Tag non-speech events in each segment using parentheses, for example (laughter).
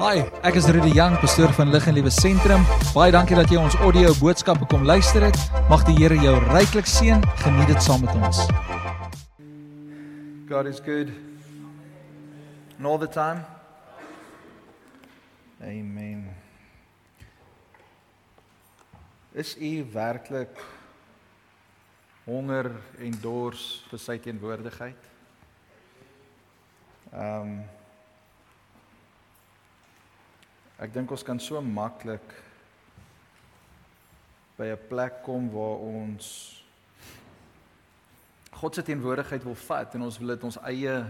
Hi, ek is Rudy Jang, pastoor van Lig en Liewe Sentrum. Baie dankie dat jy ons audio boodskappe kom luister het. Mag die Here jou ryklik seën. Geniet dit saam met ons. God is good. And all the time. Amen. Is u werklik honger en dors vir sy teenwoordigheid? Ehm um, Ek dink ons kan so maklik by 'n plek kom waar ons God se teenwoordigheid wil vat en ons wil dit ons eie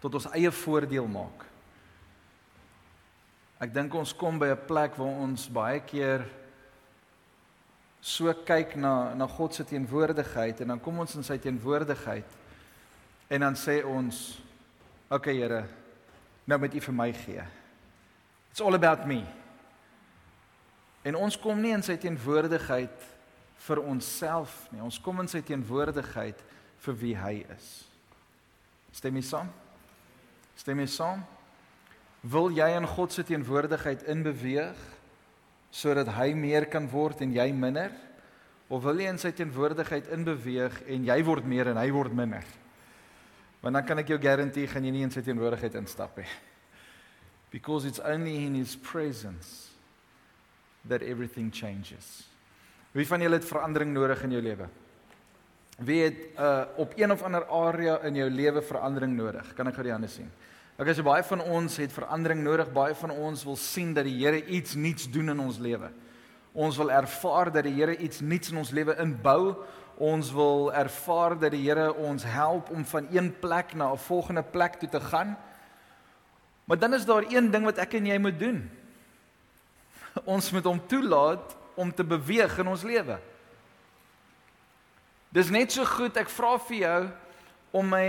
tot ons eie voordeel maak. Ek dink ons kom by 'n plek waar ons baie keer so kyk na na God se teenwoordigheid en dan kom ons in sy teenwoordigheid en dan sê ons okay, Here nou moet U vir my gee. It's all about me. En ons kom nie in sy teenwoordigheid vir onsself nie. Ons kom in sy teenwoordigheid vir wie hy is. Stem jy saam? Stem jy saam? Wil jy in God se teenwoordigheid inbeweeg sodat hy meer kan word en jy minder? Of wil jy in sy teenwoordigheid inbeweeg en jy word meer en hy word minder? Want dan kan ek jou garandeer gaan jy nie in sy teenwoordigheid instap nie because it's only in his presence that everything changes. Wie van julle het verandering nodig in jou lewe? Wie het uh op een of ander area in jou lewe verandering nodig? Kan ek gou die hande sien? Ek okay, sê so baie van ons het verandering nodig. Baie van ons wil sien dat die Here iets nuuts doen in ons lewe. Ons wil ervaar dat die Here iets nuuts in ons lewe inbou. Ons wil ervaar dat die Here ons help om van een plek na 'n volgende plek toe te gaan. Maar dan is daar een ding wat ek en jy moet doen. Ons moet hom toelaat om te beweeg in ons lewe. Dis net so goed ek vra vir jou om my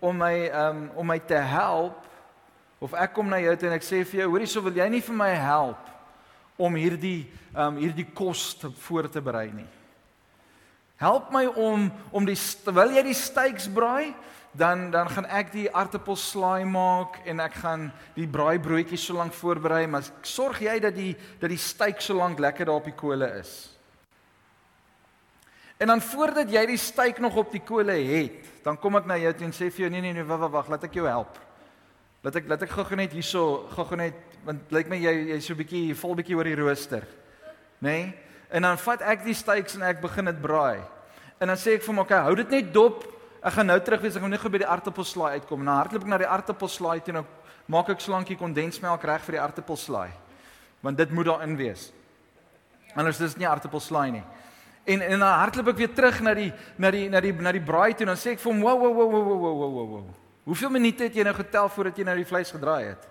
om my um om my te help of ek kom na jou toe en ek sê vir jou hoorie sou wil jy nie vir my help om hierdie um hierdie kos te voor te berei nie. Help my om om die terwyl jy die steaks braai, dan dan gaan ek die aartappelslaai maak en ek gaan die braaibroodjies so lank voorberei, maar sorg jy dat die dat die steak so lank lekker daar op die kole is. En dan voordat jy die steak nog op die kole het, dan kom ek na jou toe en sê vir jou nee nee nee wag wag laat ek jou help. Laat ek laat ek gou-gou net hierso gou-gou net want lyk my jy jy's so 'n bietjie vol bietjie oor die rooster. Nê? Nee? En dan vat ek die steaks en ek begin dit braai. En dan sê ek vir hom, "Oké, hou dit net dop Ek gaan nou terug wees, ek gaan net gou by die aartappelslaai uitkom. Nou hardloop ek na die aartappelslaai toe en nou maak ek slankie kondensmelk reg vir die aartappelslaai. Want dit moet daarin wees. Anders is dit nie aartappelslaai nie. En en dan hardloop ek weer terug na die na die na die na die braai toe en dan sê ek vir hom, "Wow, wow, wow, wow, wow, wow, wow, wow. Hoeveel minute het jy nou getel voordat jy nou die vleis gedraai het?"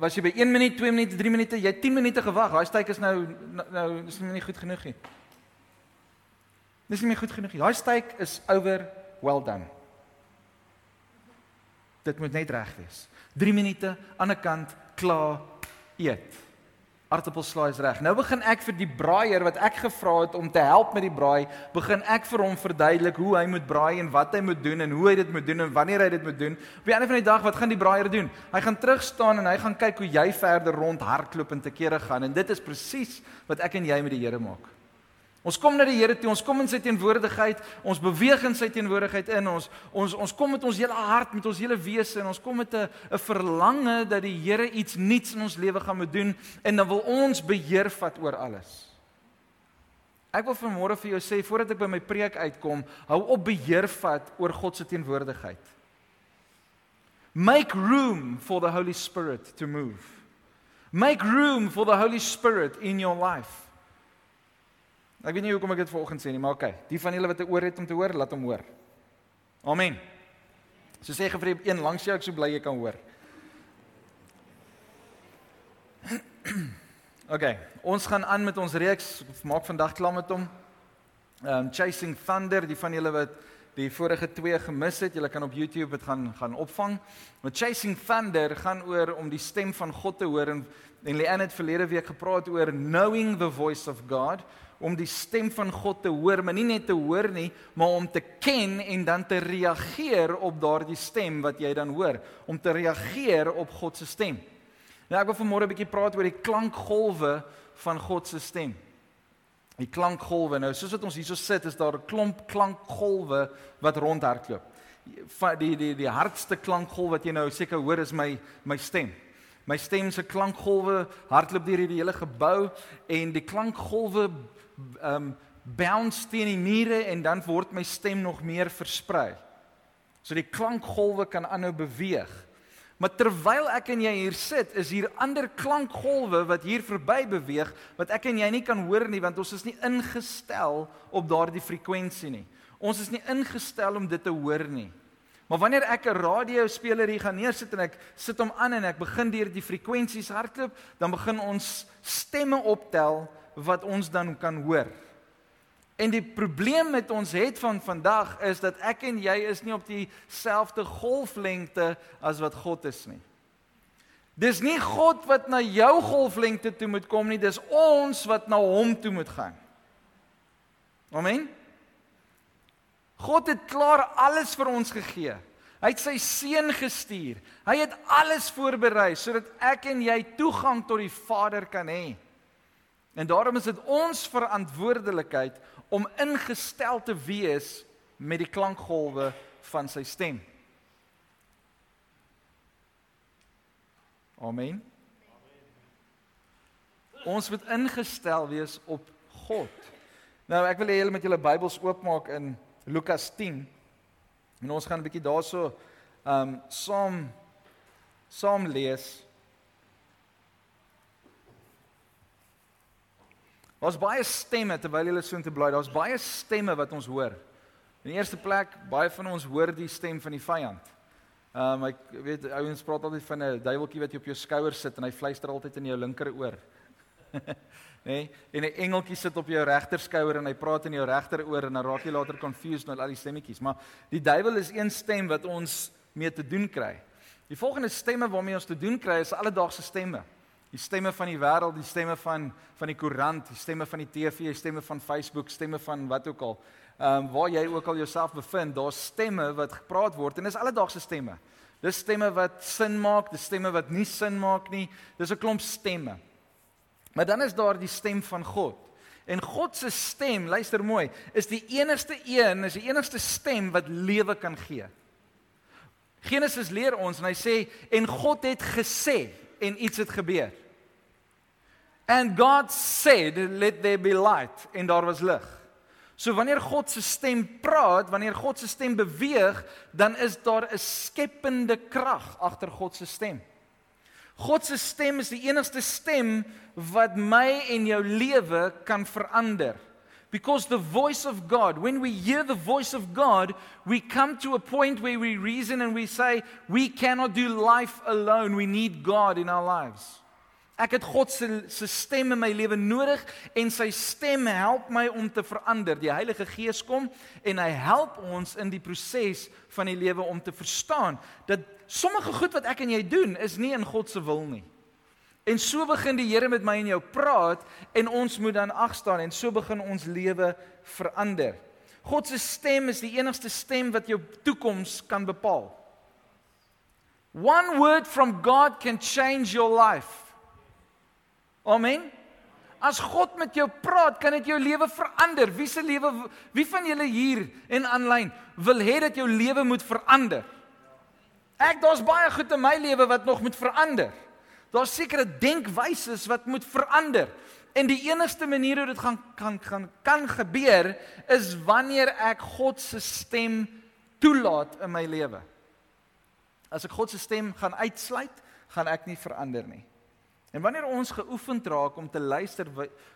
Was jy by 1 minuut, 2 minute, 3 minute? Jy het 10 minute gewag. Daai steak is nou nou, nou is nie goed genoeg nie. Dis nie meer goed genoeg nie. Daai steak is over well done. Dit moet net reg wees. 3 minute aan 'n kant klaar eet. Aartappelslaai is reg. Nou begin ek vir die braaier wat ek gevra het om te help met die braai, begin ek vir hom verduidelik hoe hy moet braai en wat hy moet doen en hoe hy dit moet doen en wanneer hy dit moet doen. Op die einde van die dag, wat gaan die braaier doen? Hy gaan terug staan en hy gaan kyk hoe jy verder rond hardloop en te kere gaan en dit is presies wat ek en jy met die Here maak. Ons kom na die Here toe, ons kom in sy teenwoordigheid, ons beweeg in sy teenwoordigheid in ons ons ons kom met ons hele hart, met ons hele wese en ons kom met 'n 'n verlange dat die Here iets nuuts in ons lewe gaan moet doen en dan wil ons beheer vat oor alles. Ek wil vanmôre vir jou sê voordat ek by my preek uitkom, hou op beheer vat oor God se teenwoordigheid. Make room for the Holy Spirit to move. Make room for the Holy Spirit in your life. Ek weet nie hoekom ek dit vanoggend sê nie, maar okay. Die van julle wat 'n oor het om te hoor, laat hom hoor. Amen. So sê gefree een langs jou, ek sou bly jy kan hoor. (clears throat) Okay, ons gaan aan met ons reeks. Maak vandag klaar met hom. Um Chasing Thunder, die van julle wat die vorige twee gemis het, julle kan op YouTube dit gaan gaan opvang. Maar Chasing Thunder gaan oor om die stem van God te hoor en en Leanne het verlede week gepraat oor knowing the voice of God om die stem van God te hoor, maar nie net te hoor nie, maar om te ken en dan te reageer op daardie stem wat jy dan hoor, om te reageer op God se stem. Nou ek wil vanmôre 'n bietjie praat oor die klankgolwe van God se stem. Die klankgolwe. Nou soos wat ons hierso sit, is daar 'n klomp klankgolwe wat rondhardloop. Die die die hardste klankgolf wat jy nou seker hoor is my my stem. My stem se klankgolwe hardloop deur hierdie hele gebou en die klankgolwe um, bounce teen die mure en dan word my stem nog meer versprei. So die klankgolwe kan aanhou beweeg. Maar terwyl ek en jy hier sit, is hier ander klankgolwe wat hier verby beweeg wat ek en jy nie kan hoor nie want ons is nie ingestel op daardie frekwensie nie. Ons is nie ingestel om dit te hoor nie. Maar wanneer ek 'n radiospeler hier gaan neersit en ek sit hom aan en ek begin deur die frekwensies hardloop, dan begin ons stemme optel wat ons dan kan hoor. En die probleem met ons het van vandag is dat ek en jy is nie op dieselfde golflengte as wat God is nie. Dis nie God wat na jou golflengte toe moet kom nie, dis ons wat na hom toe moet gaan. Amen. God het klaar alles vir ons gegee. Hy het sy seun gestuur. Hy het alles voorberei sodat ek en jy toegang tot die Vader kan hê. En daarom is dit ons verantwoordelikheid om ingestel te wees met die klankgolwe van sy stem. Amen. Ons moet ingestel wees op God. Nou ek wil hê julle met julle Bybels oopmaak in Lukas 10. En ons gaan 'n bietjie daarso ehm um, saam saam lees. Daar's baie stemme terwyl jy so intoe bly. Daar's baie stemme wat ons hoor. In die eerste plek, baie van ons hoor die stem van die vyand. Ehm um, ek weet ouens praat altyd van 'n duiweltjie wat op jou skouer sit en hy fluister altyd in jou linker oor. (laughs) nee, en 'n engeltjie sit op jou regter skouer en hy praat in jou regter oor en dan raak jy later confused met al die stemmetjies. Maar die duiwel is een stem wat ons mee te doen kry. Die volgende stemme waarmee ons te doen kry is alledaagse stemme. Die stemme van die wêreld, die stemme van van die koerant, die stemme van die TV, die stemme van Facebook, stemme van wat ook al. Ehm um, waar jy ook al jouself bevind, daar's stemme wat gepraat word en dis alledaagse stemme. Dis stemme wat sin maak, dis stemme wat nie sin maak nie. Dis 'n klomp stemme. Maar dan is daar die stem van God. En God se stem, luister mooi, is die enigste een, is die enigste stem wat lewe kan gee. Genesis leer ons en hy sê en God het gesê en iets het gebeur. And God said let there be light en daar was lig. So wanneer God se stem praat, wanneer God se stem beweeg, dan is daar 'n skepende krag agter God se stem. God se stem is die enigste stem wat my en jou lewe kan verander. Because the voice of God, when we hear the voice of God, we come to a point where we reason and we say, we cannot do life alone. We need God in our lives. Ek het God se se stem in my lewe nodig en sy stem help my om te verander. Die Heilige Gees kom en hy help ons in die proses van die lewe om te verstaan dat sommige goed wat ek en jy doen is nie in God se wil nie. En so begin die Here met my en jou praat en ons moet dan ag staan en so begin ons lewe verander. God se stem is die enigste stem wat jou toekoms kan bepaal. One word from God can change your life. Amen. As God met jou praat, kan dit jou lewe verander. Wie se lewe wie van julle hier en aanlyn wil hê dat jou lewe moet verander? Ek daar's baie goed in my lewe wat nog moet verander. Daar's sekere denkwyses wat moet verander. En die enigste manier hoe dit gaan kan kan kan gebeur is wanneer ek God se stem toelaat in my lewe. As ek God se stem gaan uitsluit, gaan ek nie verander nie. En wanneer ons geoefend raak om te luister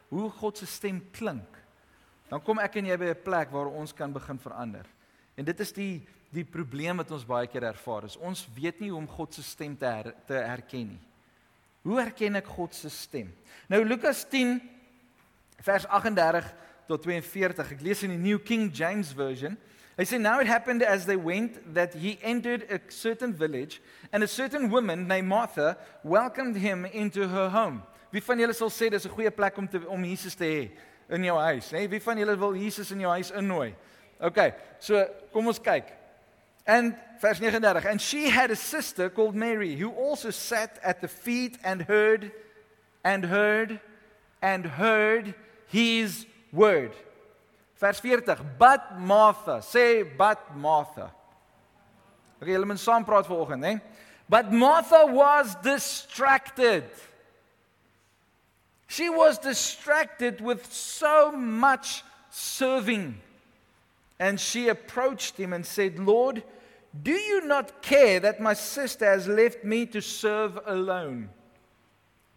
hoe God se stem klink, dan kom ek en jy by 'n plek waar ons kan begin verander. En dit is die die probleem wat ons baie keer ervaar is. Ons weet nie hoe om God se stem te her, te herken nie. Hoe herken ek God se stem? Nou Lukas 10 vers 38 tot 42. Ek lees in die New King James version. He said, Now it happened as they went that he entered a certain village, and a certain woman named Martha welcomed him into her home. Wie van julle sal sê dis 'n goeie plek om te om Jesus te hê in jou huis, hè? Wie van julle wil Jesus in jou huis innooi? OK, so kom ons kyk. And verse 39, and she had a sister called Mary who also sat at the feet and heard and heard and heard his word. Vers 40, but Martha, sê but Martha. Okay, julle moet saam praat vanoggend, hè? But Martha was distracted. She was distracted with so much serving. And she approached him and said, Lord, do you not care that my sister has left me to serve alone?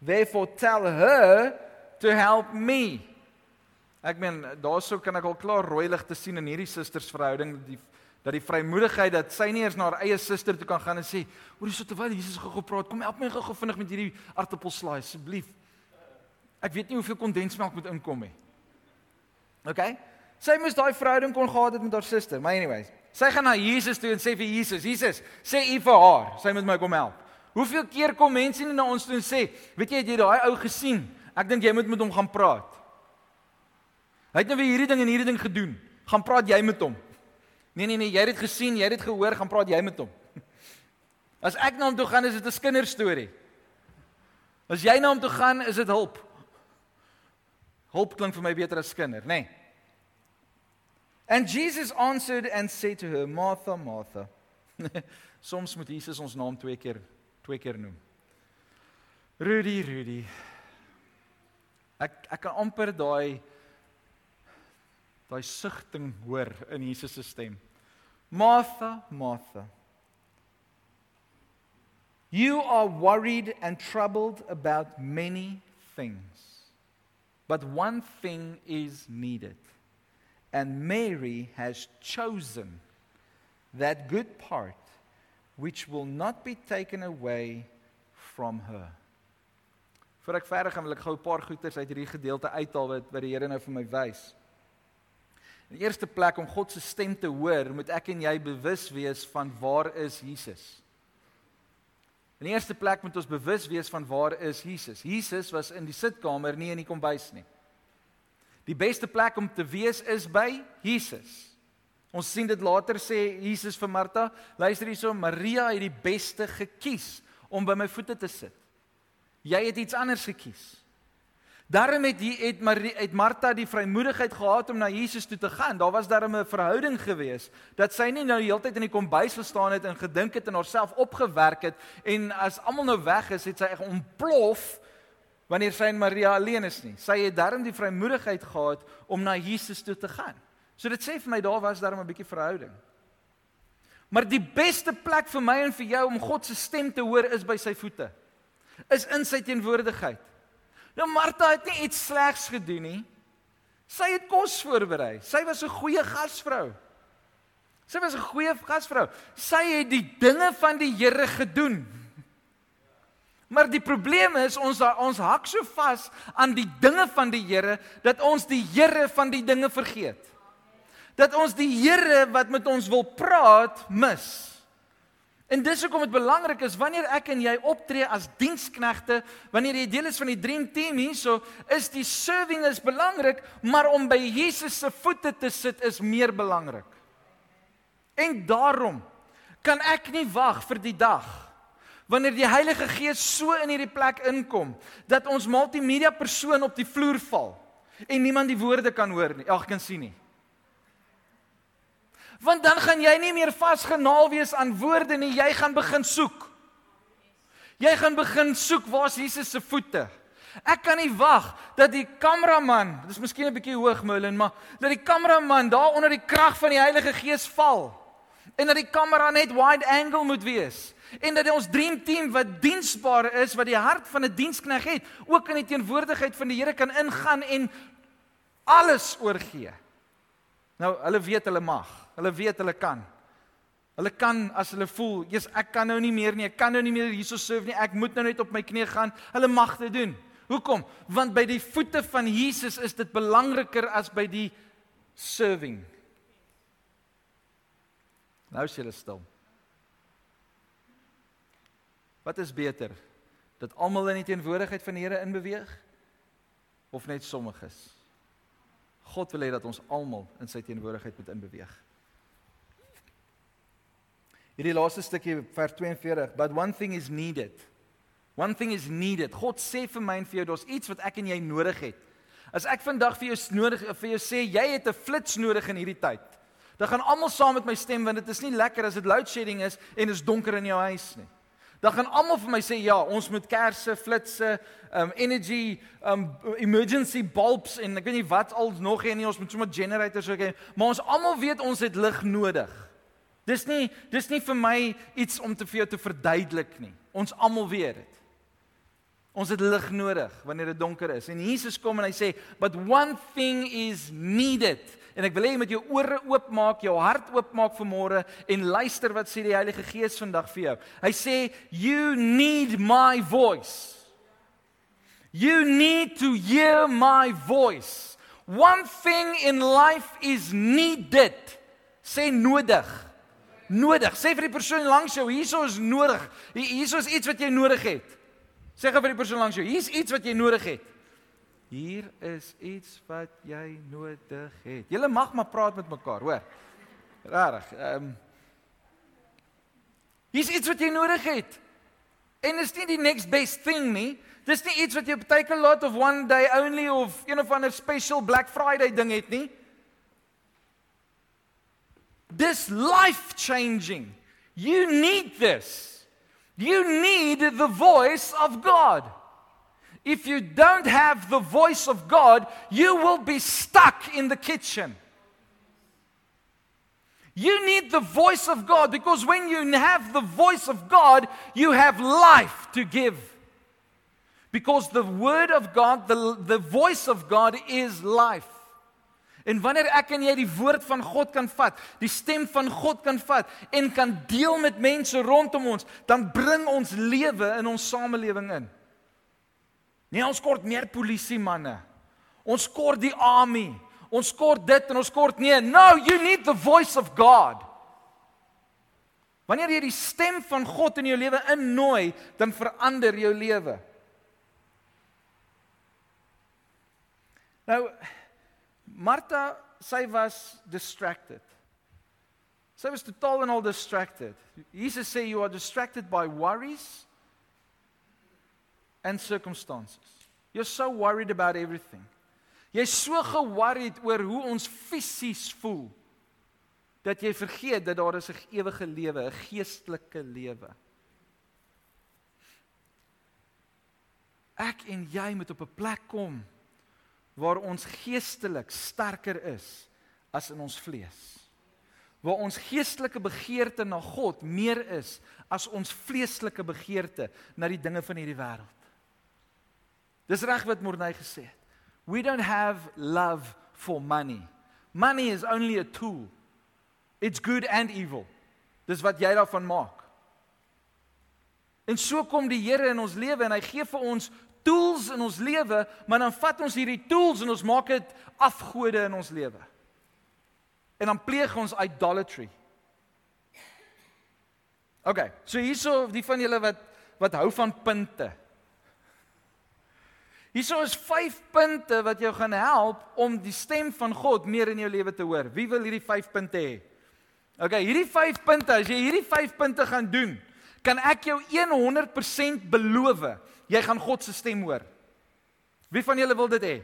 Therefore, tell her to help me. Ek meen, daarso kan ek al klaar rooi ligte sien in hierdie sustersverhouding die dat die vrymoedigheid dat sy nie eens na haar eie suster toe kan gaan en sê, "Hoor, so terwyl Jesus gou gepraat, kom help my gou vinnig met hierdie aartappelslaai asseblief." Ek weet nie hoeveel kondensmelk moet inkom nie. OK? Sy moes daai verhouding kon gehad het met haar suster. Maar anyways, sy gaan na Jesus toe en sê vir Jesus, Jesus, sê U vir haar, sy moet my kom help. Hoeveel keer kom mense nie na ons toe en sê, weet jy, het jy daai ou gesien? Ek dink jy moet met hom gaan praat. Hy het nou weer hierdie ding en hierdie ding gedoen. Gaan praat jy met hom. Nee nee nee, jy het dit gesien, jy het dit gehoor, gaan praat jy met hom. (laughs) As ek na hom toe gaan, is dit 'n kinderstorie. As jy na hom toe gaan, is dit hulp. Hulp klink vir my beter as kinder, nê? Nee. And Jesus answered and said to her, Martha, Martha. (laughs) Soms moet Jesus ons naam twee keer twee keer noem. Rudy, Rudy. Ek ek kan amper daai daai sugting hoor in Jesus se stem. Martha, Martha. You are worried and troubled about many things. But one thing is needed. And Mary has chosen that good part which will not be taken away from her. Voor ek verder gaan wil ek gou 'n paar goeters uit hierdie gedeelte uithaal wat wat die Here nou vir my wys. In die eerste plek om God se stem te hoor, moet ek en jy bewus wees van waar is Jesus. In die eerste plek moet ons bewus wees van waar is Jesus. Jesus was in die sitkamer, nie in die kombuis nie. Die beste plek om te wees is by Jesus. Ons sien dit later sê Jesus vir Martha, luister hierso, Maria het die beste gekies om by my voete te sit. Jy het iets anders gekies. Daarom het hy het Maria het Martha die vrymoedigheid gehad om na Jesus toe te gaan. Daar was daarom 'n verhouding gewees dat sy nie nou heeltyd in die kombuis gestaan het en gedink het en haarself opgewerk het en as almal nou weg is, het sy ontplof wanneer sy en Maria alleen is nie. Sy het darm die vrymoedigheid gehad om na Jesus toe te gaan. So dit sê vir my daar was darm 'n bietjie verhouding. Maar die beste plek vir my en vir jou om God se stem te hoor is by sy voete. Is in sy teenwoordigheid. Nou Martha het nie iets slegs gedoen nie. Sy het kos voorberei. Sy was 'n goeie gasvrou. Sy was 'n goeie gasvrou. Sy het die dinge van die Here gedoen. Maar die probleem is ons ons hak so vas aan die dinge van die Here dat ons die Here van die dinge vergeet. Dat ons die Here wat met ons wil praat mis. En dis hoekom dit belangrik is wanneer ek en jy optree as diensknegte, wanneer jy deel is van die dream team hierso, is die serving is belangrik, maar om by Jesus se voete te sit is meer belangrik. En daarom kan ek nie wag vir die dag wanneer die Heilige Gees so in hierdie plek inkom dat ons multimedia persoon op die vloer val en niemand die woorde kan hoor nie, ag kan sien nie. Want dan gaan jy nie meer vasgenaal wees aan woorde nie, jy gaan begin soek. Jy gaan begin soek waar's Jesus se voete. Ek kan nie wag dat die kameraman, dis miskien 'n bietjie hoog Merlin, maar dat die kameraman daar onder die krag van die Heilige Gees val en dat die kamera net wide angle moet wees en dat ons dream team wat diensbaar is, wat die hart van 'n dienskneg het, ook in die teenwoordigheid van die Here kan ingaan en alles oorgee. Nou, hulle weet hulle mag. Hulle weet hulle kan. Hulle kan as hulle voel, "Jesus, ek kan nou nie meer nie. Ek kan nou nie meer hierso serve nie. Ek moet nou net op my knieë gaan." Hulle mag dit doen. Hoekom? Want by die voete van Jesus is dit belangriker as by die serving. Nou is jy stil. Wat is beter? Dat almal in die teenwoordigheid van die Here inbeweeg of net sommiges? God wil hê dat ons almal in sy teenwoordigheid moet inbeweeg. Hierdie laaste stukkie vers 42, but one thing is needed. One thing is needed. God sê vir my en vir jou, daar's iets wat ek en jy nodig het. As ek vandag vir jou nodig vir jou sê jy het 'n flits nodig in hierdie tyd. Dan gaan almal saam met my stem want dit is nie lekker as dit load shedding is en is donker in jou huis nie. Dan gaan almal vir my sê ja, ons moet kersse, flitsse, um energy, um emergency bulbs en ek weet nie wat al nog hê nie, ons moet sommer generators ook hê, maar ons almal weet ons het lig nodig. Dis nie dis nie vir my iets om te vir jou te verduidelik nie. Ons almal weet dit. Ons het lig nodig wanneer dit donker is. En Jesus kom en hy sê, "But one thing is needed." En ek wil hê jy moet jou ore oopmaak, jou hart oopmaak vir môre en luister wat sê die Heilige Gees vandag vir jou. Hy sê, "You need my voice." You need to hear my voice. One thing in life is needed. Sê nodig nodig. Sê vir die persoon langs jou, hierso is nodig. Hierso is iets wat jy nodig het. Sê gou vir die persoon langs jou, hier's iets wat jy nodig het. Hier is iets wat jy nodig het. Julle mag maar praat met mekaar, hoor. Regtig. Ehm um, Hier's iets wat jy nodig het. En is nie die next best thing nie. Dis nie iets wat jy baie keer lot of one day only of een of ander special Black Friday ding het nie. This life changing. You need this. You need the voice of God. If you don't have the voice of God, you will be stuck in the kitchen. You need the voice of God because when you have the voice of God, you have life to give. Because the word of God, the, the voice of God is life. En wanneer ek en jy die woord van God kan vat, die stem van God kan vat en kan deel met mense rondom ons, dan bring ons lewe in ons samelewing in. Nee, ons kort meer polisie manne. Ons kort die army. Ons kort dit en ons kort nee. No, you need the voice of God. Wanneer jy die stem van God in jou lewe innooi, dan verander jou lewe. Nou Martha, sy was distracted. Sy was totaal en al distracted. Jesus sê you are distracted by worries and circumstances. You're so worried about everything. Jy's so ge-worried oor hoe ons fisies voel dat jy vergeet dat daar is 'n ewige lewe, 'n geestelike lewe. Ek en jy moet op 'n plek kom waar ons geestelik sterker is as in ons vlees. Waar ons geestelike begeerte na God meer is as ons vleeslike begeerte na die dinge van hierdie wêreld. Dis reg wat Morney gesê het. We don't have love for money. Money is only a tool. It's good and evil. Dis wat jy daarvan maak. En so kom die Here in ons lewe en hy gee vir ons tools in ons lewe, maar dan vat ons hierdie tools en ons maak dit afgode in ons lewe. En dan pleeg ons idolatry. OK, so hierso die van julle wat wat hou van punte. Hierso is 5 punte wat jou gaan help om die stem van God meer in jou lewe te hoor. Wie wil hierdie 5 punte hê? OK, hierdie 5 punte, as jy hierdie 5 punte gaan doen, kan ek jou 100% beloof jy gaan God se stem hoor. Wie van julle wil dit hê?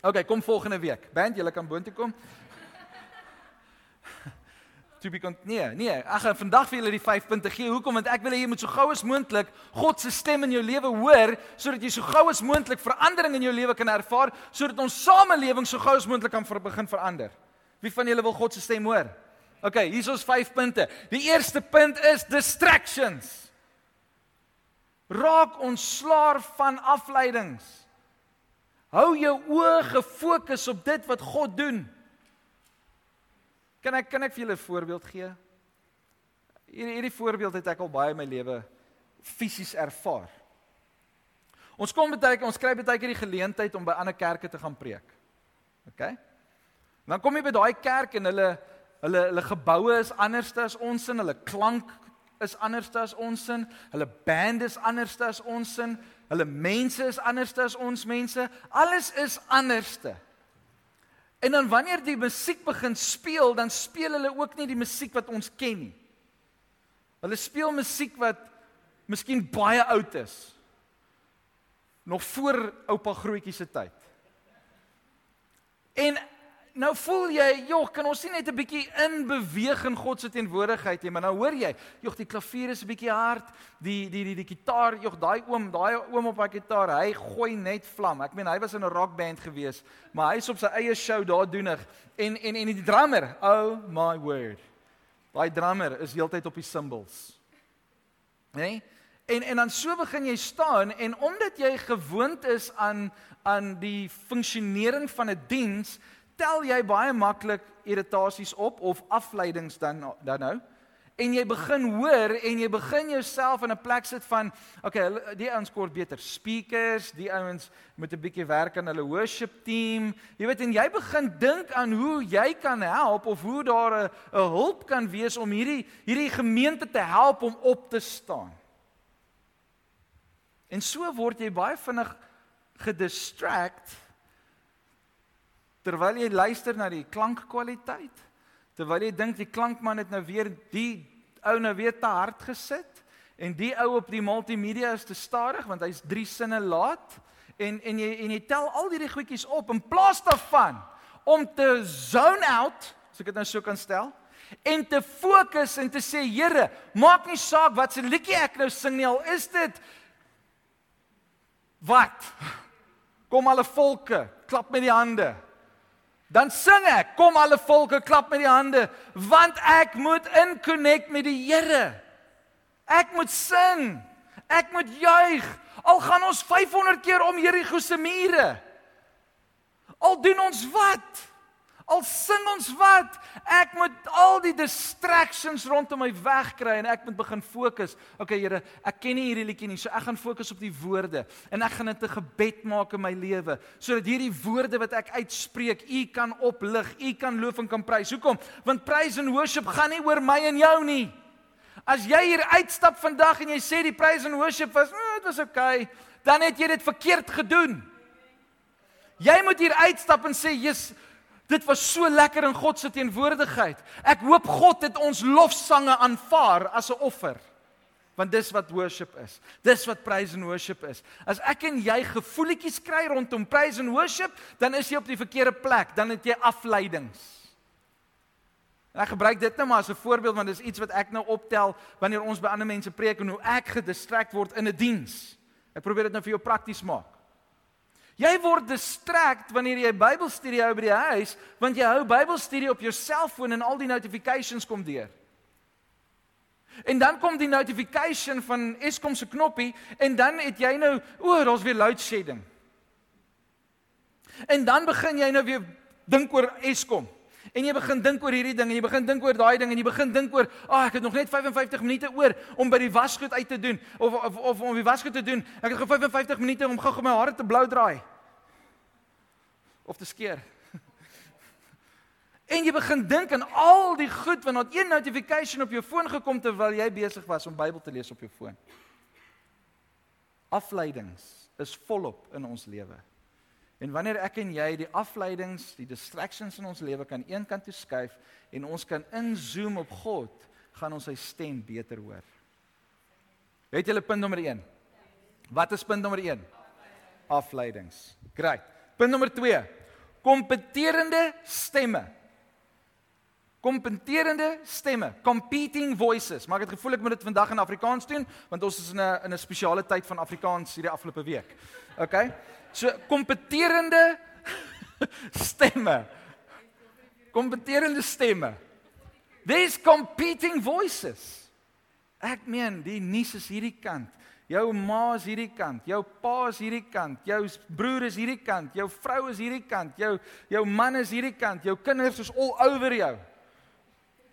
OK, kom volgende week. Band, julle kan boontoe kom. (laughs) To be nee, nee, ek gaan vandag vir julle die 5 punte gee. Hoekom? Want ek wil hê jy moet so gou as moontlik God se stem in jou lewe hoor sodat jy so gou as moontlik verandering in jou lewe kan ervaar sodat ons samelewing so gou as moontlik kan ver begin verander. Wie van julle wil God se stem hoor? OK, hier is ons 5 punte. Die eerste punt is distractions. Raak ontslaar van afleidings. Hou jou oë gefokus op dit wat God doen. Kan ek kan ek vir julle 'n voorbeeld gee? Hierdie hierdie voorbeeld het ek al baie in my lewe fisies ervaar. Ons kom baie keer ons kry baie keer die geleentheid om by ander kerke te gaan preek. OK? Dan kom jy by daai kerk en hulle hulle hulle geboue is anders as ons in hulle klank is anders as ons sin, hulle band is anders as ons sin, hulle mense is anders as ons mense, alles is anderste. En dan wanneer die musiek begin speel, dan speel hulle ook nie die musiek wat ons ken nie. Hulle speel musiek wat miskien baie oud is. Nog voor oupa grootjie se tyd. En nou voel jy, joh, kan ons nie net 'n bietjie in beweeg in God se teenwoordigheid nie, maar nou hoor jy, joh, die klavier is 'n bietjie hard, die die die die gitaar, joh, daai oom, daai oom op daai gitaar, hy gooi net vlam. Ek meen hy was in 'n rockband gewees, maar hy's op sy eie show daar doenig. En en en die drummer, oh my word. Daai drummer is heeltyd op die cymbals. Né? Nee? En en dan so begin jy staan en omdat jy gewoond is aan aan die funksionering van 'n diens, tel jy baie maklik irritasies op of afleidings dan dan nou. En jy begin hoor en jy begin jouself in 'n plek sit van okay, die ouens kort beter speakers, die ouens moet 'n bietjie werk aan hulle worship team. Jy weet en jy begin dink aan hoe jy kan help of hoe daar 'n hulp kan wees om hierdie hierdie gemeente te help om op te staan. En so word jy baie vinnig gedistract terwyl jy luister na die klankkwaliteit terwyl jy dink die klankman het nou weer die ou nou weer te hard gesit en die ou op die multimedia is te stadig want hy's drie sinne laat en en jy en jy tel al hierdie goedjies op in plaas daarvan om te zone out as ek dit nou so kan stel en te fokus en te sê Here maak nie saak wat se liedjie ek nou sing nie al is dit wat? Kom alle volke klap met die hande Dan sing ek, kom alle volke klap met die hande, want ek moet in connect met die Here. Ek moet sing. Ek moet juig. Al gaan ons 500 keer om Jerigo se mure. Al doen ons wat? Al sing ons wat, ek moet al die distractions rondom my wegkry en ek moet begin fokus. Okay Here, ek ken nie hierdie liedjie nie, so ek gaan fokus op die woorde en ek gaan dit 'n gebed maak in my lewe sodat hierdie woorde wat ek uitspreek, U kan oplig, U kan loof en kan prys. Hoekom? Want praise and worship gaan nie oor my en jou nie. As jy hier uitstap vandag en jy sê die praise and worship was, oh, dit was okay, dan het jy dit verkeerd gedoen. Jy moet hier uitstap en sê, "Jesus, Dit was so lekker in God se teenwoordigheid. Ek hoop God het ons lofsange aanvaar as 'n offer. Want dis wat worship is. Dis wat praise and worship is. As ek en jy gevoelletjies kry rondom praise and worship, dan is jy op die verkeerde plek, dan het jy afleidings. Ek gebruik dit nou maar as 'n voorbeeld want dis iets wat ek nou optel wanneer ons by ander mense preek en hoe ek gedistrek word in 'n die diens. Ek probeer dit nou vir jou prakties maak. Jy word distrakt wanneer jy Bybelstudie hou by die huis, want jy hou Bybelstudie op jou selfoon en al die notifications kom deur. En dan kom die notification van Eskom se knoppie en dan het jy nou, o, oh, daar's weer load shedding. En dan begin jy nou weer dink oor Eskom. En jy begin dink oor hierdie ding en jy begin dink oor daai ding en jy begin dink oor, ag, oh, ek het nog net 55 minute oor om by die wasgoed uit te doen of of of om die wasgoed te doen. Ek het gou 55 minute om gou-gou my hare te blou draai of te skeer. (laughs) En jy begin dink aan al die goed wanneer 'n notification op jou foon gekom terwyl jy besig was om Bybel te lees op jou foon. Afleidings is volop in ons lewe. En wanneer ek en jy die afleidings, die distractions in ons lewe kan eenkant toe skuif en ons kan inzoom op God, gaan ons sy stem beter hoor. Het julle punt nommer 1? Wat is punt nommer 1? Afleidings. Great. Punt nommer 2 kompeterende stemme. Kompeterende stemme, competing voices. Maar ek het gevoel ek moet dit vandag in Afrikaans doen want ons is in 'n in 'n spesiale tyd van Afrikaans hierdie afgelope week. OK. So kompeterende (laughs) stemme. Kompeterende stemme. These competing voices. Ek meen, die nuus is hierdie kant. Jou ma is hierdie kant, jou pa is hierdie kant, jou broer is hierdie kant, jou vrou is hierdie kant, jou jou man is hierdie kant, jou kinders is all over jou.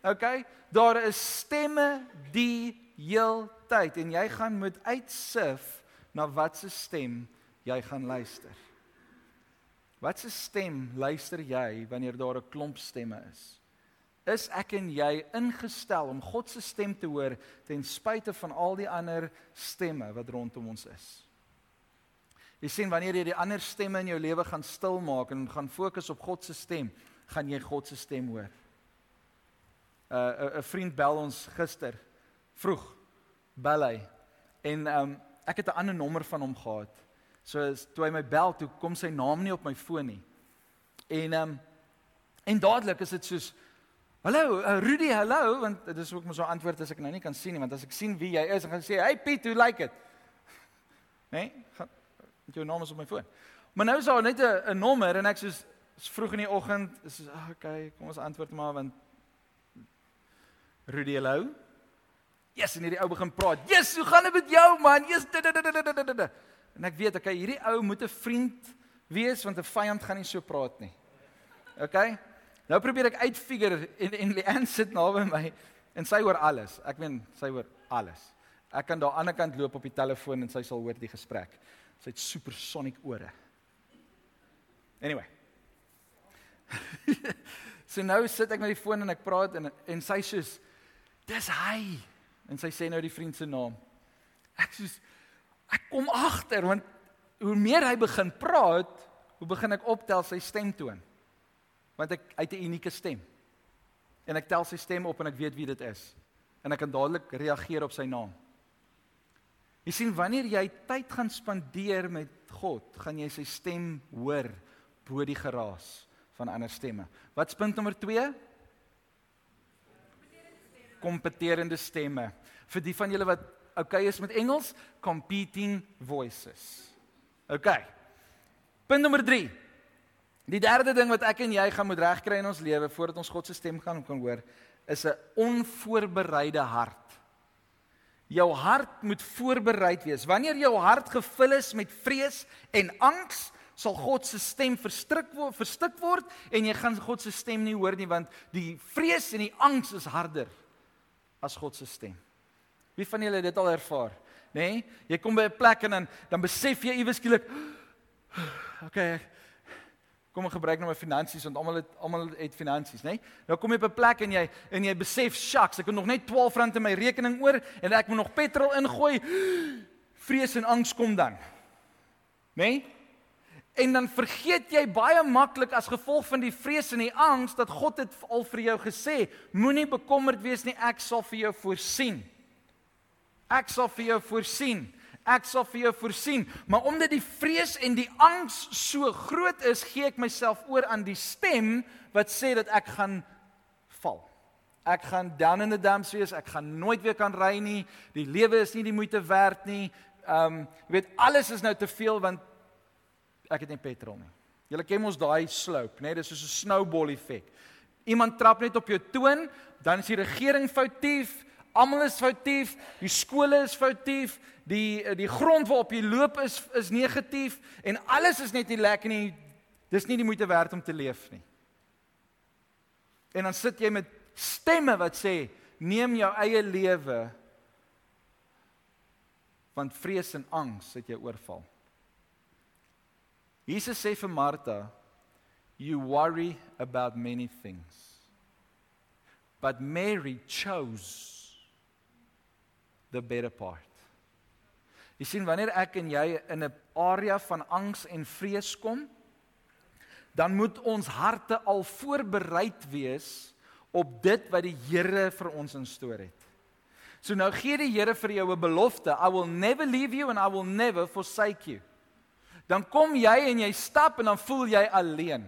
OK? Daar is stemme die heeltyd en jy gaan moet uitsif na watse stem jy gaan luister. Watse stem luister jy wanneer daar 'n klomp stemme is? is ek en jy ingestel om God se stem te hoor ten spyte van al die ander stemme wat rondom ons is. Jy sien wanneer jy die ander stemme in jou lewe gaan stil maak en gaan fokus op God se stem, gaan jy God se stem hoor. 'n uh, 'n vriend bel ons gister vroeg bel hy en um, ek het 'n ander nommer van hom gehad. So toe hy my bel, toe kom sy naam nie op my foon nie. En um, en dadelik is dit soos Hallo, uh, Rudy, hallo, want dit is ook maar so antwoord as ek nou nie kan sien nie, want as ek sien wie jy is, dan gaan ek sê, "Hey Piet, hoe lyk dit?" Né? (laughs) Nee? Jou naam is op my foon. Maar nou is daar net 'n 'n nommer en ek soos vroeg in die oggend, is so, oh, okay, kom ons antwoord maar want Rudy, hallo. Yes, en hierdie ou begin praat. Yes, hoe gaan dit met jou man? Yes. En ek weet, okay, hierdie ou moet 'n vriend wees want 'n vyand gaan nie so praat nie. Okay? Nou probeer ek uitfigure en en Leanne sit naby my en sy hoor alles. Ek meen, sy hoor alles. Ek kan daar aan die ander kant loop op die telefoon en sy sal hoor die gesprek. Sy het supersonic ore. Anyway. (laughs) so nou sit ek met die foon en ek praat en en sy sê dis hy en sy sê nou die vriend se naam. Ek sê ek kom agter want hoe meer hy begin praat, hoe begin ek optel sy stemtoon want ek uit 'n unieke stem. En ek tel sy stem op en ek weet wie dit is. En ek kan dadelik reageer op sy naam. Jy sien wanneer jy tyd gaan spandeer met God, gaan jy sy stem hoor bo die geraas van ander stemme. Wat's punt nommer 2? Kompeterende stemme. Vir die van julle wat okay is met Engels, competing voices. Okay. Punt nommer Die derde ding wat ek en jy gaan moet regkry in ons lewe voordat ons God se stem kan kan hoor, is 'n onvoorbereide hart. Jou hart moet voorbereid wees. Wanneer jou hart gevul is met vrees en angs, sal God se stem verstrik word, verstik word en jy gaan God se stem nie hoor nie want die vrees en die angs is harder as God se stem. Wie van julle het dit al ervaar? Nê? Nee? Jy kom by 'n plek en dan dan besef jy iewes skielik (sighs) okay, kom ek gebruik nou my finansies want almal het almal het finansies, nê? Nee? Nou kom jy op 'n plek en jy en jy besef, "Shucks, ek het nog net R12 in my rekening oor en ek moet nog petrol ingooi." Vrees en angs kom dan. Nê? Nee? En dan vergeet jy baie maklik as gevolg van die vrees en die angs dat God het al vir jou gesê, moenie bekommerd wees nie, ek sal vir jou voorsien. Ek sal vir jou voorsien ek sal vir jou voorsien. Maar omdat die vrees en die angs so groot is, gee ek myself oor aan die stem wat sê dat ek gaan val. Ek gaan down in the dumps wees, ek gaan nooit weer kan ry nie. Die lewe is nie die moeite werd nie. Um jy weet alles is nou te veel want ek het nie petrol nie. Julle ken mos daai slope, né? Nee? Dis soos 'n snowball effek. Iemand trap net op jou toon, dan is die regering foutief, almal is foutief, die skole is foutief, die die grond waarop jy loop is is negatief en alles is net nie lekker nie. Dis nie die moeite werd om te leef nie. En dan sit jy met stemme wat sê neem jou eie lewe want vrees en angs het jou oorval. Jesus sê vir Martha, you worry about many things. But Mary chose the better part. Jy sien wanneer ek en jy in 'n area van angs en vrees kom, dan moet ons harte al voorbereid wees op dit wat die Here vir ons instoor het. So nou gee die Here vir jou 'n belofte, I will never leave you and I will never forsake you. Dan kom jy en jy stap en dan voel jy alleen.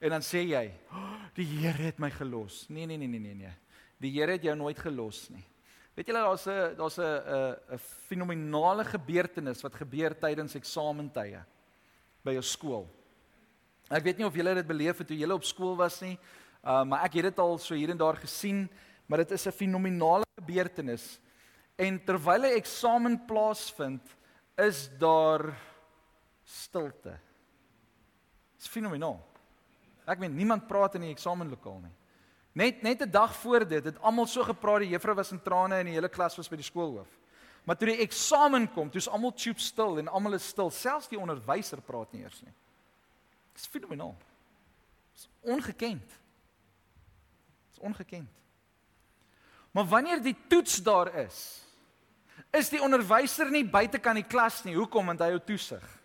En dan sê jy, oh, die Here het my gelos. Nee nee nee nee nee nee. Die Here het jou nooit gelos nie. Weet julle daar's 'n daar's 'n 'n 'n fenominale gebeurtenis wat gebeur tydens eksamentye by 'n skool. Ek weet nie of julle dit beleef het toe julle op skool was nie, uh, maar ek het dit al so hier en daar gesien, maar dit is 'n fenominale gebeurtenis. En terwyl 'n eksamen plaasvind, is daar stilte. Dit is fenomenaal. Ek meen niemand praat in die eksamenlokaal nie. Net net 'n dag voor dit het almal so gepraat, die juffrou was in trane en die hele klas was by die skoolhoof. Maar toe die eksamen kom, toe's almal tjoep stil en almal is stil, selfs die onderwyser praat nie eers nie. Dis fenomenaal. Dis ongekend. Dis ongekend. Maar wanneer die toets daar is, is die onderwyser nie buitekant die klas nie. Hoekom? Want hy hou toesig.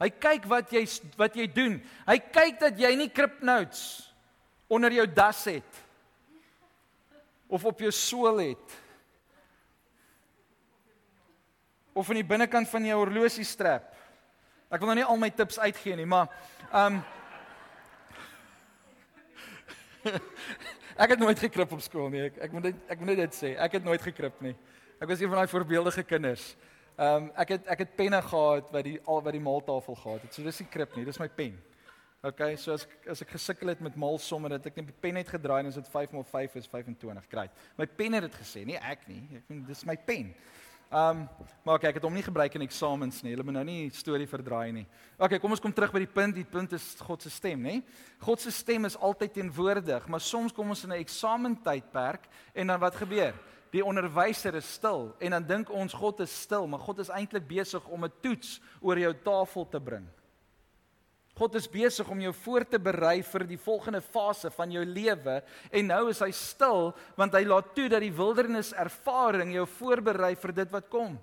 Hy kyk wat jy wat jy doen. Hy kyk dat jy nie krip notes onder jou das het. of op jou sool het. Of in die binnekant van jou horlosie strap. Ek wil nou nie al my tips uitgee nie, maar ehm um, (laughs) Ek het nooit gekrip op skool nie. Ek ek moet dit ek moet dit sê. Ek het nooit gekrip nie. Ek was een van daai voorbeeldige kinders. Ehm um, ek het ek het penne gehad wat die al wat die maaltafel gehad het. So dis nie krip nie, dis my pen. Okay, so as as ek gesukkel het met maalsomme dat ek net die pen het gedraai en as dit 5 maal 5 is 25, kry. My pen het dit gesê, nie ek nie. Ek vind dis my pen. Ehm um, maar okay, ek het hom nie gebruik in eksamens nie. Hulle moet nou nie storie verdraai nie. Okay, kom ons kom terug by die punt. Die punt is God se stem, nê? God se stem is altyd teenwoordig, maar soms kom ons in 'n eksamentydperk en dan wat gebeur? Die onderwyser is stil en dan dink ons God is stil, maar God is eintlik besig om 'n toets oor jou tafel te bring. God is besig om jou voor te berei vir die volgende fase van jou lewe en nou is hy stil want hy laat toe dat die wildernis ervaring jou voorberei vir dit wat kom.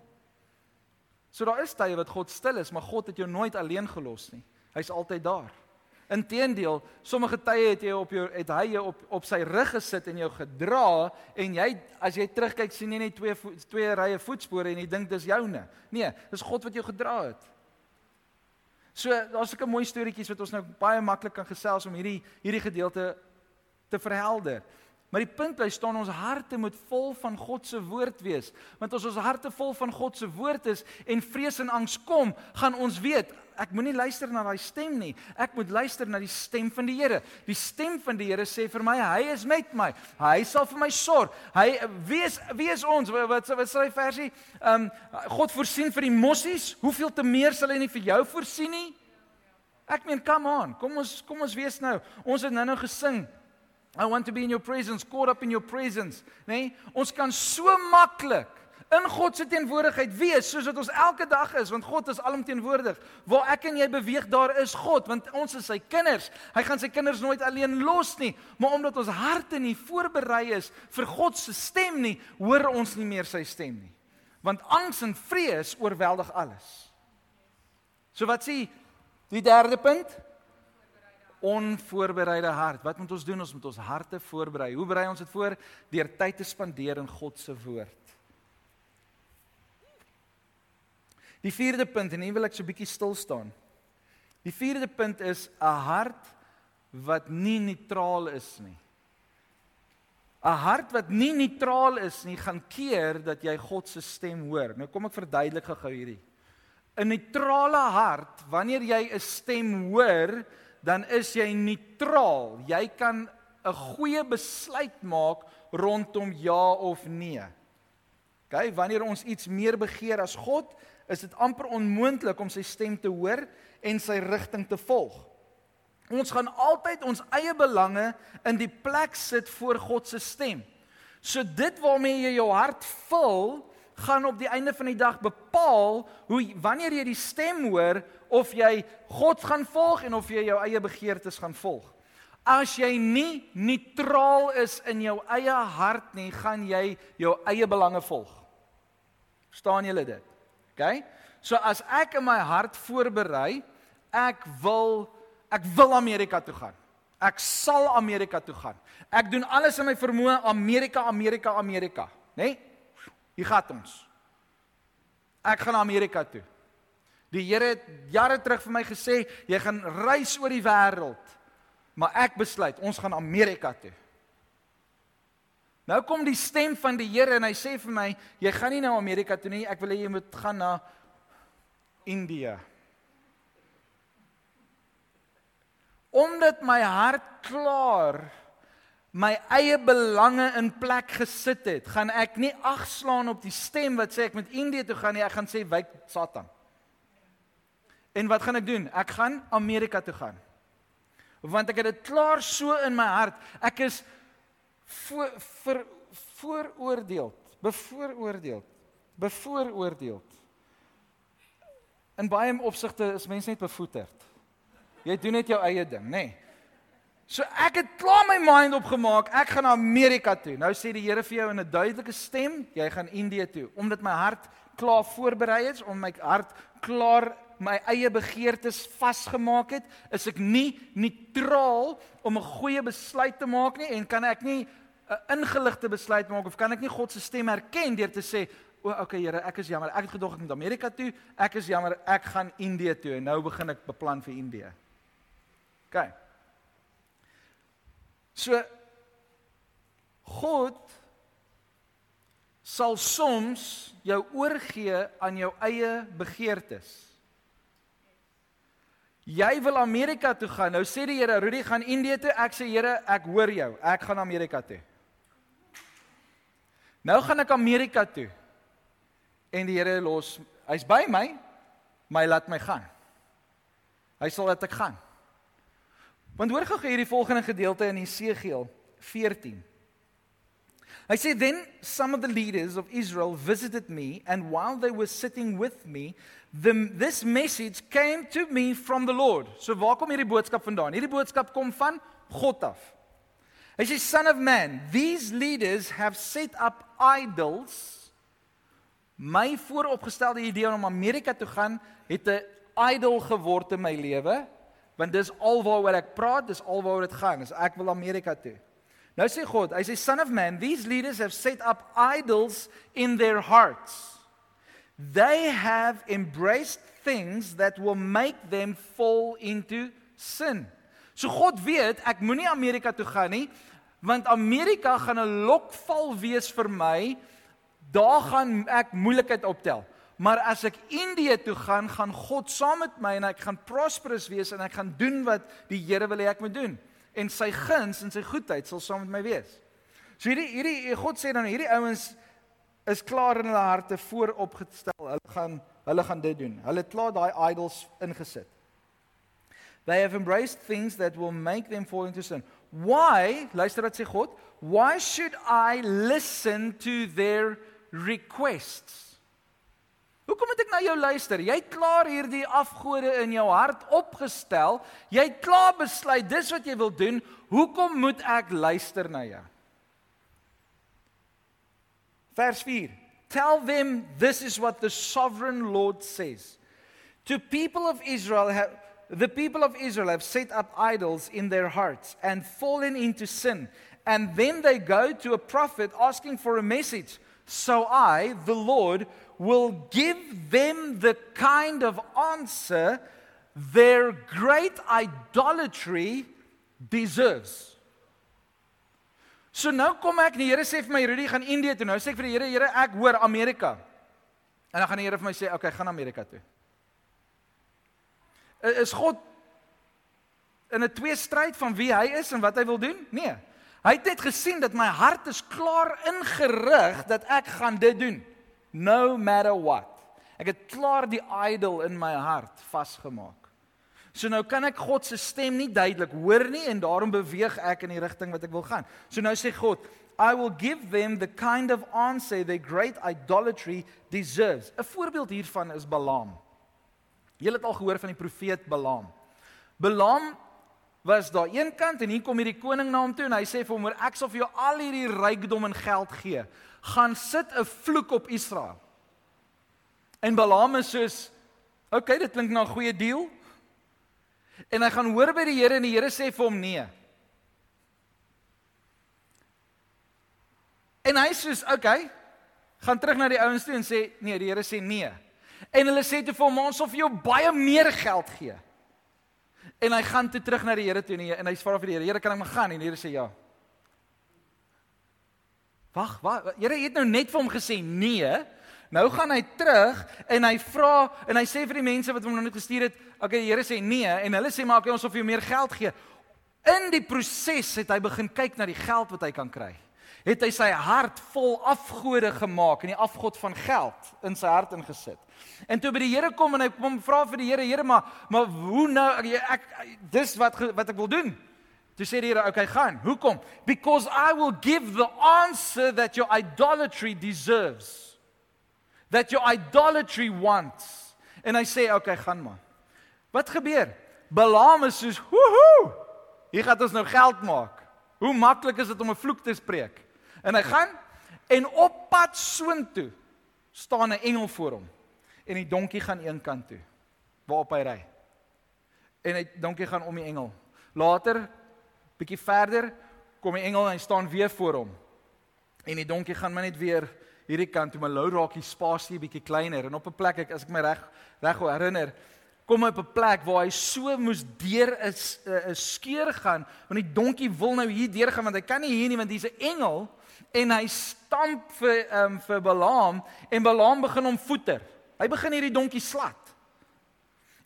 So daar is tye wat God stil is, maar God het jou nooit alleen gelos nie. Hy's altyd daar. Inteendeel, sommige tye het jy op jou het hy jou op op sy rug gesit en jou gedra en jy as jy terugkyk sien jy net twee twee rye voetspore en jy dink dis joune. Nee, dis God wat jou gedra het. So daar's 'n mooi storieetjies wat ons nou baie maklik kan gesels om hierdie hierdie gedeelte te verhelder. Maar die punt bly staan ons harte moet vol van God se woord wees. Want as ons harte vol van God se woord is en vrees en angs kom, gaan ons weet, ek moenie luister na daai stem nie. Ek moet luister na die stem van die Here. Die stem van die Here sê vir my, hy is met my. Hy sal vir my sorg. Hy wie is ons? Wat wat, sê versie? Ehm um, God voorsien vir die mossies, hoeveel te meer sal hy nie vir jou voorsien nie? Ek meen, come on. Kom ons kom ons wees nou. Ons het nou-nou gesing. I want to be in your presence, caught up in your presence, nê? Nee? Ons kan so maklik in God se teenwoordigheid wees soos wat ons elke dag is, want God is alomteenwoordig. Waar ek en jy beweeg, daar is God, want ons is sy kinders. Hy gaan sy kinders nooit alleen los nie, maar omdat ons harte nie voorberei is vir God se stem nie, hoor ons nie meer sy stem nie. Want angs en vrees oorweldig alles. So wat sê die derde punt? Onvoorbereide hart. Wat moet ons doen? Ons moet ons harte voorberei. Hoe berei ons dit voor? Deur tyd te spandeer in God se woord. Die vierde punt en hier wil ek so 'n bietjie stil staan. Die vierde punt is 'n hart wat nie neutraal is nie. 'n Hart wat nie neutraal is nie, gaan keer dat jy God se stem hoor. Nou kom ek verduidelik gou hierdie. 'n Neutrale hart, wanneer jy 'n stem hoor, dan is jy neutraal. Jy kan 'n goeie besluit maak rondom ja of nee. OK, wanneer ons iets meer begeer as God, is dit amper onmoontlik om sy stem te hoor en sy rigting te volg. Ons gaan altyd ons eie belange in die plek sit voor God se stem. So dit waarmee jy jou hart vul, gaan op die einde van die dag bepaal hoe wanneer jy die stem hoor of jy God gaan volg en of jy jou eie begeertes gaan volg. As jy nie neutraal is in jou eie hart nie, gaan jy jou eie belange volg. Verstaan julle dit? OK? So as ek in my hart voorberei, ek wil ek wil Amerika toe gaan. Ek sal Amerika toe gaan. Ek doen alles in my vermoë Amerika, Amerika, Amerika, né? Nee? Hier gaan ons. Ek gaan Amerika toe. Die Here het jare terug vir my gesê, jy gaan reis oor die wêreld. Maar ek besluit, ons gaan Amerika toe. Nou kom die stem van die Here en hy sê vir my, jy gaan nie na Amerika toe nie, ek wil hê jy moet gaan na India. Omdat my hart klaar my eie belange in plek gesit het, gaan ek nie agslaan op die stem wat sê ek moet Indië toe gaan nie, ek gaan sê wyk Satan. En wat gaan ek doen? Ek gaan Amerika toe gaan. Want ek het dit klaar so in my hart. Ek is voor vir vooroordeeld, bevooroordeeld, bevooroordeeld. In baie opsigte is mense net bevoeterd. Jy doen net jou eie ding, nê? Nee. So ek het klaar my mind opgemaak, ek gaan na Amerika toe. Nou sê die Here vir jou in 'n duidelike stem, jy gaan Indië toe, omdat my hart klaar voorberei is, om my hart klaar my eie begeertes vasgemaak het, is ek nie neutraal om 'n goeie besluit te maak nie en kan ek nie 'n ingeligte besluit maak of kan ek nie God se stem herken deur te sê, "O, okay Here, ek is jammer. Ek het gedog ek moet Amerika toe. Ek is jammer. Ek gaan Indië toe en nou begin ek beplan vir Indië." OK. So God sal soms jou oorgee aan jou eie begeertes. Jy wil Amerika toe gaan. Nou sê die Here, Rudy gaan Indië toe. Ek sê Here, ek hoor jou. Ek gaan Amerika toe. Nou gaan ek Amerika toe. En die Here los, hy's by my, my laat my gaan. Hy sal laat ek gaan. Want hoor gou hierdie volgende gedeelte in Jesegiel 14. Hy sê then some of the leaders of Israel visited me and while they were sitting with me the this message came to me from the Lord. So waar kom hierdie boodskap vandaan? Hierdie boodskap kom van God af. Hy sê son of man, these leaders have set up idols. My vooropgestelde idee om Amerika toe gaan het 'n idol geword in my lewe, want dis alwaaroor ek praat, dis alwaaroor dit gaan. Dis ek wil Amerika toe. Nou sê God, hy sê son of man, these leaders have set up idols in their hearts. They have embraced things that will make them fall into sin. So God weet ek moenie Amerika toe gaan nie, want Amerika gaan 'n lokval wees vir my. Daar gaan ek moeilikheid optel. Maar as ek Indië toe gaan, gaan God saam met my en ek gaan prosperous wees en ek gaan doen wat die Here wil hê ek moet doen en sy guns en sy goedheid sal saam met my wees. So hierdie hierdie God sê dan hierdie ouens is klaar in hulle harte vooropgestel. Hulle gaan hulle gaan dit doen. Hulle het klaar daai idols ingesit. They have embraced things that will make them fall into sin. Why? Luister wat sê God. Why should I listen to their requests? Hoekom moet ek na jou luister? Jy het klaar hierdie afgode in jou hart opgestel. Jy het klaar besluit dis wat jy wil doen. Hoekom moet ek luister na jou? Vers 4. Tell them this is what the sovereign Lord says. To people of Israel have the people of Israel have set up idols in their hearts and fallen into sin. And then they go to a prophet asking for a message. So I, the Lord, will give them the kind of answer their great idolatry deserves. So nou kom ek, die Here sê vir my, Rudy, gaan Indië toe. Nou sê ek vir die Here, Here, ek hoor Amerika. En dan gaan die Here vir my sê, "Oké, okay, gaan Amerika toe." Is God in 'n twee stryd van wie hy is en wat hy wil doen? Nee. Hy het net gesien dat my hart is klaar ingerig dat ek gaan dit doen no matter what. Ek het klaar die idol in my hart vasgemaak. So nou kan ek God se stem nie duidelik hoor nie en daarom beweeg ek in die rigting wat ek wil gaan. So nou sê God, I will give them the kind of answer their great idolatry deserves. 'n Voorbeeld hiervan is Balaam. Julle het al gehoor van die profeet Balaam. Balaam was daar een kant en hier kom hierdie koning na hom toe en hy sê vir hom: "Ek sal vir jou al hierdie rykdom en geld gee." gaan sit 'n vloek op Israel. En Balaam is soos Oké, okay, dit klink na 'n goeie deal. En hy gaan hoor by die Here en die Here sê vir hom nee. En hy sê "Oké, okay, gaan terug na die ouens toe en sê nee, die Here sê nee." En hulle sê toe vir hom, "Ons sal vir jou baie meer geld gee." En hy gaan toe terug na die Here toe en hy, en hy vra vir die Here, "Here, kan ek maar gaan?" En die Here sê, "Ja." Wag, wag. Here het nou net vir hom gesê nee. Nou gaan hy terug en hy vra en hy sê vir die mense wat hom nog net gestuur het, okay, die Here sê nee en hulle sê maar okay, ons sal vir jou meer geld gee. In die proses het hy begin kyk na die geld wat hy kan kry. Het hy sy hart vol afgode gemaak en die afgod van geld in sy hart ingesit. En toe by die Here kom en hy kom vra vir die Here, Here, maar maar hoe nou ek, ek dis wat wat ek wil doen. Toe sê die Here, "Oké, okay, gaan. Hoekom? Because I will give the answer that your idolatry deserves. That your idolatry wants." En hy sê, "Oké, okay, gaan maar." Wat gebeur? Balaam is soos, "Woehoe! Hier gaan ons nou geld maak. Hoe maklik is dit om 'n vloek te spreek?" En hy gaan en op pad soontoe staan 'n engel voor hom. En die donkie gaan een kant toe waarop hy ry. En hy donkie gaan om die engel. Later bietjie verder kom die engel en hy staan weer voor hom. En die donkie gaan maar net weer hierdie kant toe, maar lou raak die spasie bietjie kleiner en op 'n plek ek as ek my reg reg herinner, kom hy op 'n plek waar hy so moes deur 'n 'n skeur gaan, want die donkie wil nou hier deur gaan want hy kan nie hier nie want hier's 'n engel en hy stamp vir ehm um, vir Balaam en Balaam begin hom voeter. Hy begin hierdie donkie slat.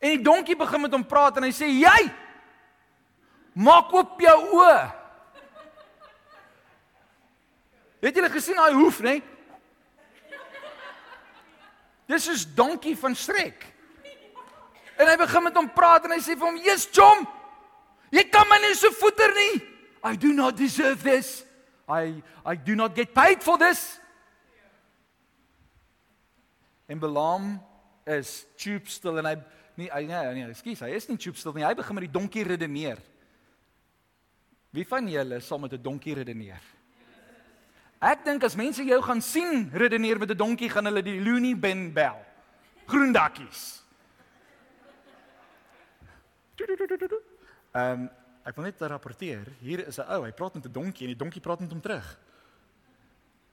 En die donkie begin met hom praat en hy sê: "Jy maak oop jou oë." Het julle gesien daai hoef, nê? Nee? Dis is donkie van strek. En hy begin met hom praat en hy sê vir hom: "Jesus, Jom, jy kan my nie so voeter nie. I do not deserve this. I I do not get paid for this." En Balaam is tube stil en hy nie hy nee, nee, ekskuus, hy is nie tube stil nie. Hy begin met die donkie redeneer. Wie van julle sal met 'n donkie redeneer? Ek dink as mense jou gaan sien redeneer met 'n donkie, gaan hulle die Looney Bin bel. Groen dakkies. Ehm um, ek wil net rapporteer, hier is 'n ou, hy praat met 'n donkie en die donkie praat met hom terug.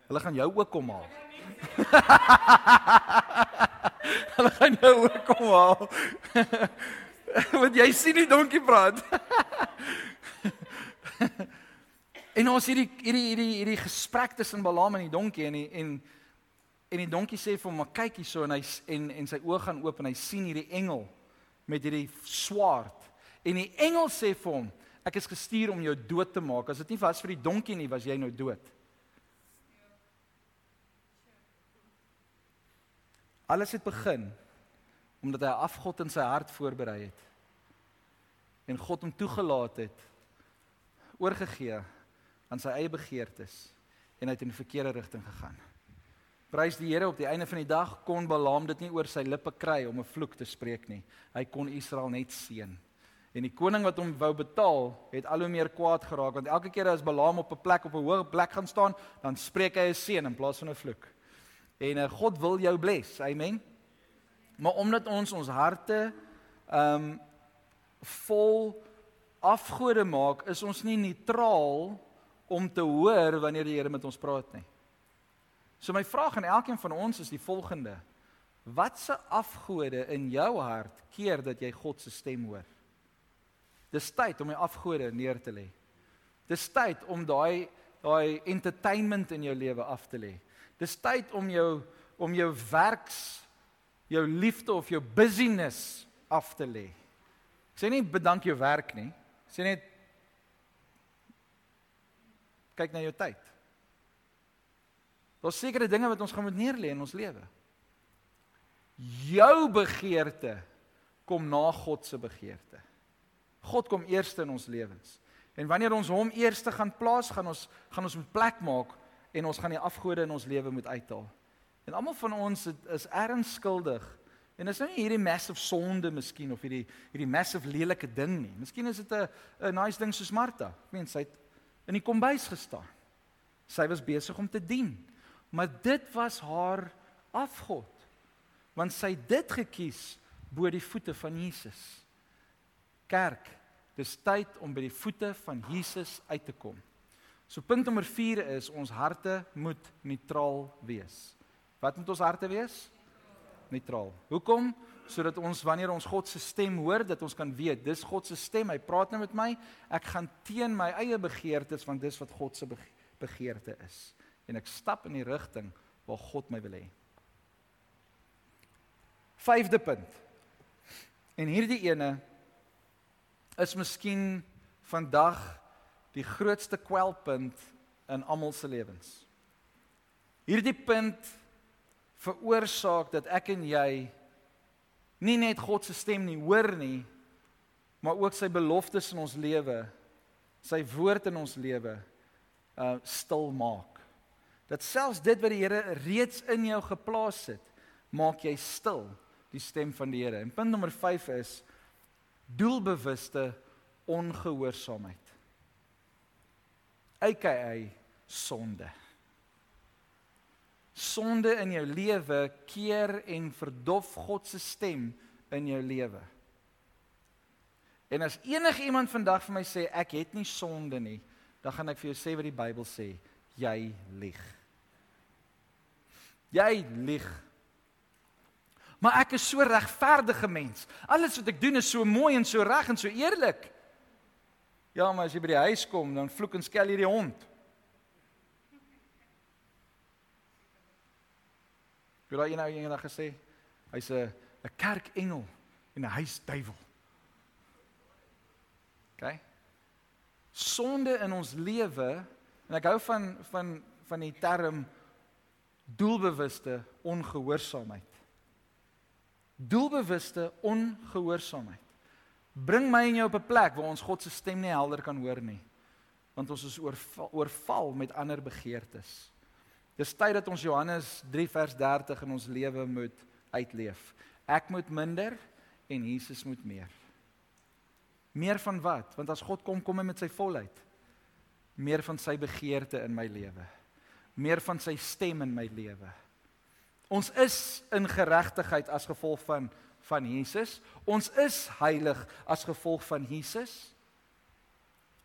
Hulle gaan jou ook kom haal. (laughs) hulle gaan jou ook kom haal. (laughs) Want jy sien die donkie praat. (laughs) en ons hierdie hierdie hierdie hierdie gesprek tussen Balaam en die donkie en die, en en die donkie sê vir hom, "Maar kyk hierso" en hy en en sy oë gaan oop en hy sien hierdie engel met hierdie swaard. En die engel sê vir hom, "Ek is gestuur om jou dood te maak. As dit nie was vir die donkie nie, was jy nou dood." Alles het begin omdat hy afgod in sy hart voorberei het. En God hom toegelaat het oorgegee aan sy eie begeertes en hy het in die verkeerde rigting gegaan. Prys die Here op die einde van die dag kon Balaam dit nie oor sy lippe kry om 'n vloek te spreek nie. Hy kon Israel net seën. En die koning wat hom wou betaal, het al hoe meer kwaad geraak want elke keer as Balaam op 'n plek op 'n hoë plek gaan staan, dan spreek hy 'n seën in plaas van 'n vloek. En uh, God wil jou bless. Amen. Maar omdat ons ons harte um, vol afgode maak, is ons nie neutraal om te hoor wanneer die Here met ons praat nie. So my vraag aan elkeen van ons is die volgende: Watse afgode in jou hart keer dat jy God se stem hoor? Dis tyd om die afgode neer te lê. Dis tyd om daai daai entertainment in jou lewe af te lê. Dis tyd om jou om jou werks jou liefde of jou busyness af te lê. Ek sê nie bedank jou werk nie. Ek sê net kyk na jou tyd. Daar's sekere dinge wat ons gaan moet neerlê in ons lewe. Jou begeerte kom na God se begeerte. God kom eerste in ons lewens. En wanneer ons hom eerste gaan plaas, gaan ons gaan ons 'n plek maak en ons gaan die afgode in ons lewe moet uithaal. En almal van ons het, is erns skuldig. En dis nou nie hierdie massive sonde miskien of hierdie hierdie massive lelike ding nie. Miskien is dit 'n 'n nice ding soos Martha. Ek meen sy het in die kombuis gestaan. Sy was besig om te dien. Maar dit was haar afgod. Want sy het dit gekies bo die voete van Jesus. Kerk, dis tyd om by die voete van Jesus uit te kom. So punt nommer 4 is ons harte moet neutraal wees. Wat moet ons harte wees? Neutraal. Hoekom? Sodat ons wanneer ons God se stem hoor, dat ons kan weet, dis God se stem, hy praat nou met my. Ek gaan teen my eie begeertes want dis wat God se begeerte is. En ek stap in die rigting waar God my wil hê. Vyfde punt. En hierdie ene is miskien vandag die grootste kwelpunt in almal se lewens. Hierdie punt veroorsaak dat ek en jy nie net God se stem nie hoor nie, maar ook sy beloftes in ons lewe, sy woord in ons lewe uh stil maak. Dat selfs dit wat die Here reeds in jou geplaas het, maak jy stil die stem van die Here. En punt nommer 5 is doelbewuste ongehoorsaamheid. AKA sonde. Sonde in jou lewe keer en verdof God se stem in jou lewe. En as enige iemand vandag vir my sê ek het nie sonde nie, dan gaan ek vir jou sê wat die Bybel sê, jy lieg. Jy lieg. Maar ek is so regverdige mens. Alles wat ek doen is so mooi en so reg en so eerlik. Ja, maar as jy by die huis kom, dan vloek en skel hierdie hond. Jy raai nou eendag gesê, hy's 'n 'n kerkengel en 'n huisduiwel. OK? Sonde in ons lewe en ek hou van van van die term doelbewuste ongehoorsaamheid. Doelbewuste ongehoorsaamheid. Bring my en jou op 'n plek waar ons God se stem nie helder kan hoor nie. Want ons is oorval, oorval met ander begeertes. Dis tyd dat ons Johannes 3 vers 30 in ons lewe moet uitleef. Ek moet minder en Jesus moet meer. Meer van wat? Want as God kom, kom hy met sy volheid. Meer van sy begeerte in my lewe. Meer van sy stem in my lewe. Ons is in geregtigheid as gevolg van van Jesus. Ons is heilig as gevolg van Jesus.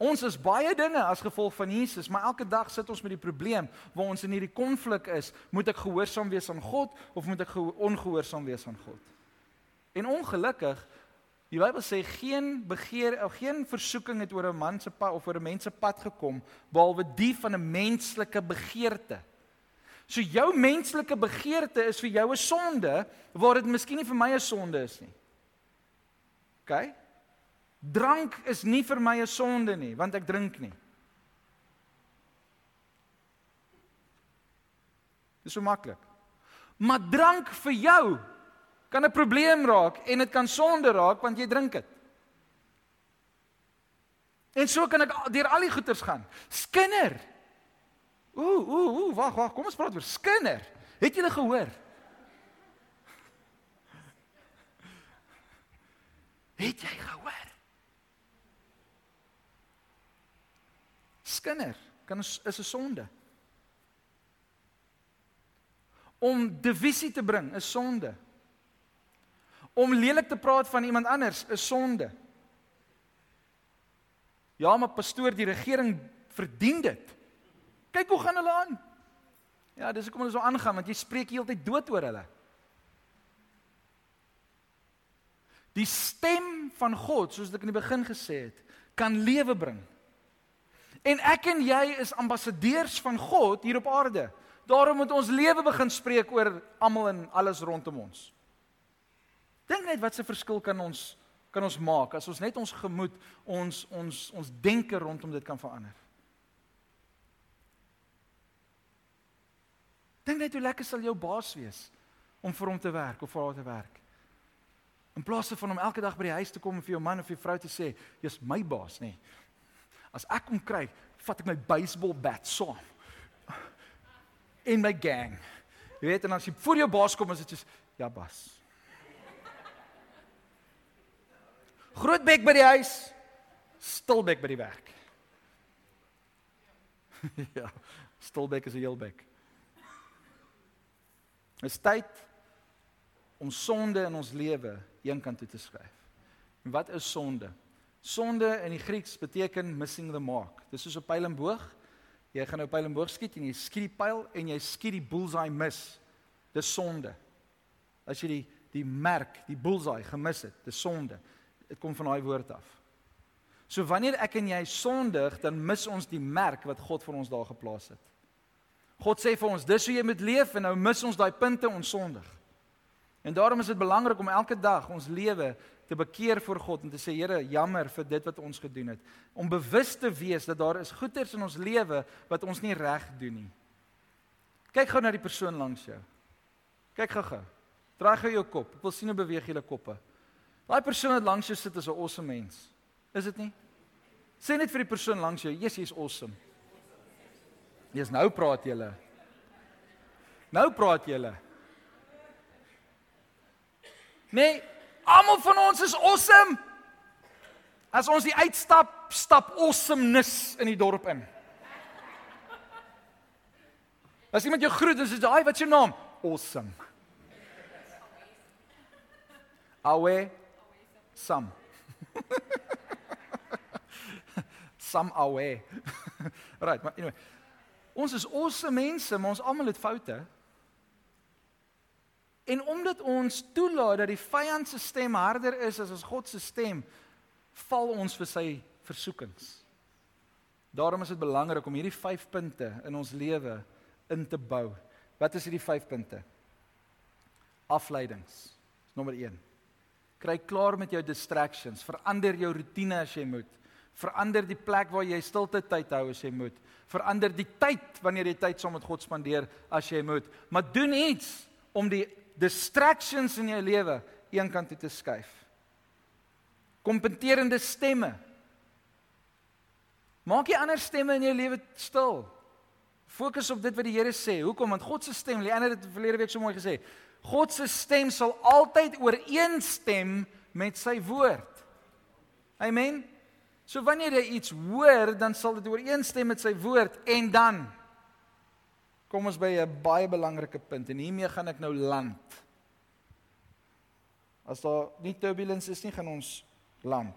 Ons is baie dinge as gevolg van Jesus, maar elke dag sit ons met die probleem waar ons in hierdie konflik is, moet ek gehoorsaam wees aan God of moet ek ongehoorsaam wees aan God? En ongelukkig Die Bybel sê geen begeer of geen versoeking het oor 'n man se pad of oor 'n mens se pad gekom behalwe die van 'n menslike begeerte. So jou menslike begeerte is vir jou 'n sonde waar dit miskien nie vir my 'n sonde is nie. OK? Drank is nie vir my 'n sonde nie want ek drink nie. Dis so maklik. Maar drank vir jou kan 'n probleem raak en dit kan sonde raak want jy drink dit. En so kan ek deur al die goeters gaan. Skinder. Ooh, ooh, ooh, wag, wag, kom ons praat oor skinder. Het julle gehoor? Het jy gehoor? Skinder kan is 'n sonde. Om divisie te bring is sonde. Om lelik te praat van iemand anders is sonde. Ja, maar pastoor, die regering verdien dit. Kyk hoe gaan hulle aan. Ja, dis hoekom hulle so aangaan want jy spreek heeltyd dood oor hulle. Die stem van God, soos ek in die begin gesê het, kan lewe bring. En ek en jy is ambassadeurs van God hier op aarde. Daarom moet ons lewe begin spreek oor almal en alles rondom ons. Dink net wat 'n verskil kan ons kan ons maak as ons net ons gemoed, ons ons ons denke rondom dit kan verander. Dink net hoe lekker sal jou baas wees om vir hom te werk of vir haar te werk. In plaas van hom elke dag by die huis te kom en vir jou man of jou vrou te sê, "Jy's my baas, nê." Nee. As ek hom kry, vat ek my baseball bat saam. In my gang. Jy weet en as jy voor jou baas kom, is dit soos, "Ja, baas." Groot bek by die huis, stil bek by die werk. (laughs) ja, stil bek is 'n heel bek. Dit is tyd om sonde in ons lewe eenkant toe te skryf. En wat is sonde? Sonde in die Grieks beteken missing the mark. Dis soos 'n pyl en boog. Jy gaan nou pyl en boog skiet en jy skiet die pyl en jy skiet die bullseye mis. Dis sonde. As jy die die merk, die bullseye gemis het, dis sonde. Dit kom van daai woord af. So wanneer ek en jy sondig, dan mis ons die merk wat God vir ons daar geplaas het. God sê vir ons, dis hoe jy moet leef en nou mis ons daai punte ons sondig. En daarom is dit belangrik om elke dag ons lewe te bekeer voor God en te sê Here, jammer vir dit wat ons gedoen het. Om bewus te wees dat daar is goeders in ons lewe wat ons nie reg doen nie. Kyk gou na die persoon langs jou. Kyk gou-gou. Draai gou jou kop. Ek wil sien hoe beweeg julle koppe. Daai persoon wat langs jou sit is 'n awesome mens. Is dit nie? Sê net vir die persoon langs jou, "Jesus, jy's awesome." Jy's nou praat julle. Nou praat julle. Nee, almal van ons is awesome. As ons die uitstap, stap awesomeness in die dorp in. As iemand jou groet en sê, "Haai, wat is jou naam?" Awesome. Awe Some. Some away. right, maar anyway. Ons is awesome mense, maar ons almal het foute. En omdat ons toelaat dat die vyand se stem harder is as as God se stem, val ons vir sy versoekings. Daarom is dit belangrik om hierdie 5 punte in ons lewe in te bou. Wat is hierdie 5 punte? Afleidings. Nommer 1. Kry klaar met jou distractions. Verander jou rotine as jy moet. Verander die plek waar jy stilte tyd hou as jy moet. Verander die tyd wanneer jy tyd saam met God spandeer as jy moet. Maar doen iets om die distractions in jou lewe eenkant toe te skuif. Kompeterende stemme. Maak jy ander stemme in jou lewe stil. Fokus op dit wat die Here sê. Hoekom? Want God se stem, Leander het verlede week so mooi gesê, God se stem sal altyd ooreenstem met sy woord. Amen. So wanneer jy iets hoor, dan sal dit ooreenstem met sy woord en dan kom ons by 'n baie belangrike punt en hiermee gaan ek nou land. As daar nie turbulence is nie, gaan ons land.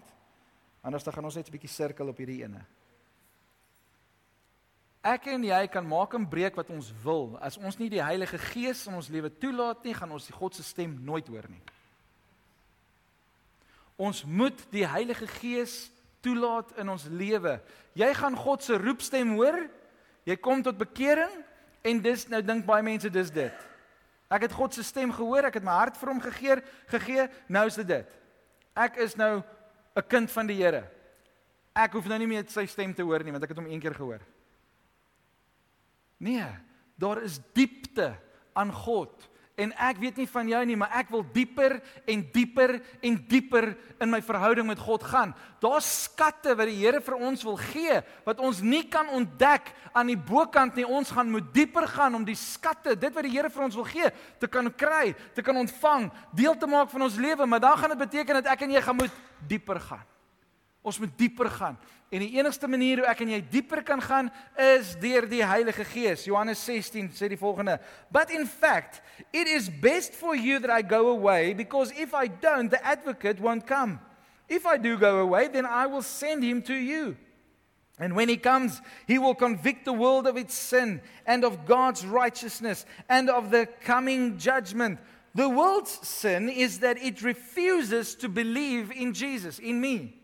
Anders dan gaan ons net 'n bietjie sirkel op hierdie ene. Ek en jy kan maak en breek wat ons wil. As ons nie die Heilige Gees in ons lewe toelaat nie, gaan ons die God se stem nooit hoor nie. Ons moet die Heilige Gees toelaat in ons lewe. Jy gaan God se roepstem hoor. Jy kom tot bekering En dis nou dink baie mense dis dit. Ek het God se stem gehoor, ek het my hart vir hom gegee, gegee, nou is dit dit. Ek is nou 'n kind van die Here. Ek hoef nou nie meer sy stem te hoor nie, want ek het hom een keer gehoor. Nee, daar is diepte aan God. En ek weet nie van jou nie, maar ek wil dieper en dieper en dieper in my verhouding met God gaan. Daar's skatte wat die Here vir ons wil gee wat ons nie kan ontdek aan die bokant nie. Ons gaan moet dieper gaan om die skatte, dit wat die Here vir ons wil gee, te kan kry, te kan ontvang, deel te maak van ons lewe, maar dan gaan dit beteken dat ek en jy gaan moet dieper gaan. Ons moet dieper gaan. En die enigste manier hoe ek en jy dieper kan gaan is deur die Heilige Gees. Johannes 16 sê die volgende: "But in fact, it is best for you that I go away because if I don't, the advocate won't come. If I do go away, then I will send him to you." And when he comes, he will convict the world of its sin and of God's righteousness and of the coming judgment. The world's sin is that it refuses to believe in Jesus, in me.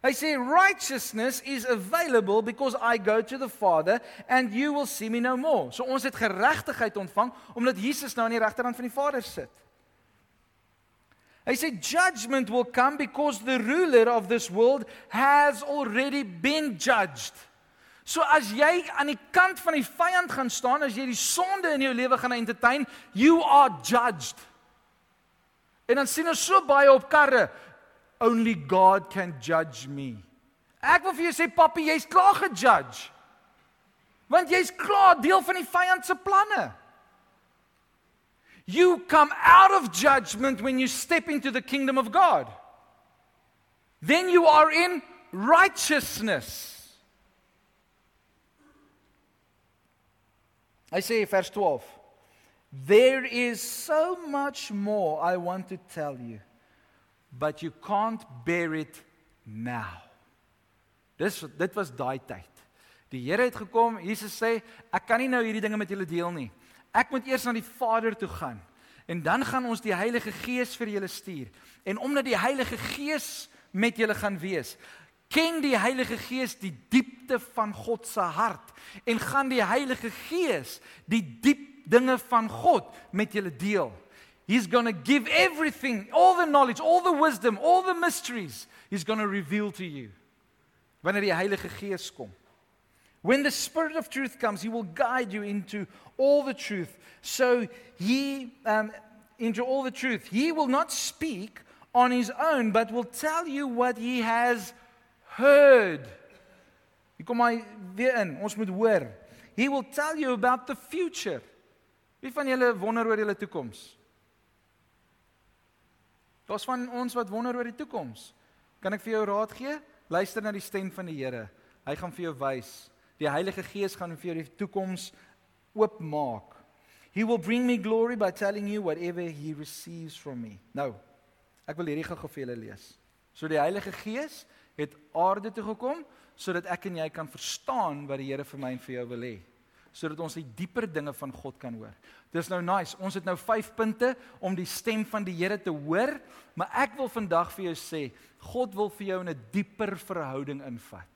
Hy sê righteousness is available because I go to the Father and you will see me no more. So ons het geregtigheid ontvang omdat Jesus nou aan die regterkant van die Vader sit. Hy sê judgment will come because the ruler of this world has already been judged. So as jy aan die kant van die vyand gaan staan, as jy die sonde in jou lewe gaan entertain, you are judged. En dan sien ons so baie op karre, only God can judge me. Ek wil vir jou sê papi, jy's klaar gejudge. Want jy's klaar deel van die vyand se planne. You come out of judgment when you step into the kingdom of God. Then you are in righteousness. I say verse 12. There is so much more I want to tell you but you can't bear it now. Dis dit was daai tyd. Die Here het gekom, Jesus sê, ek kan nie nou hierdie dinge met julle deel nie. Ek moet eers na die Vader toe gaan en dan gaan ons die Heilige Gees vir julle stuur. En omdat die Heilige Gees met julle gaan wees, ken die Heilige Gees die diepte van God se hart en gaan die Heilige Gees die diep dinge van God met julle deel. He's going to give everything, all the knowledge, all the wisdom, all the mysteries, He's going to reveal to you. Wanneer die Heilige Gees kom. When the Spirit of truth comes, He will guide you into all the truth. So He, um, into all the truth. He will not speak on His own, but will tell you what He has heard. Hier kom hy weer in. Ons moet hoor. He will tell you about the future. Wie van julle wonder oor julle toekoms? Daar's van ons wat wonder oor die toekoms. Kan ek vir jou raad gee? Luister na die stem van die Here. Hy gaan vir jou wys. Die Heilige Gees gaan vir jou die toekoms oopmaak. He will bring me glory by telling you whatever he receives from me. Nou, ek wil hierdie gou vir julle lees. So die Heilige Gees het aarde toe gekom sodat ek en jy kan verstaan wat die Here vir my en vir jou wil hê sodat ons die dieper dinge van God kan hoor. Dis nou nice. Ons het nou 5 punte om die stem van die Here te hoor, maar ek wil vandag vir jou sê, God wil vir jou in 'n dieper verhouding invat.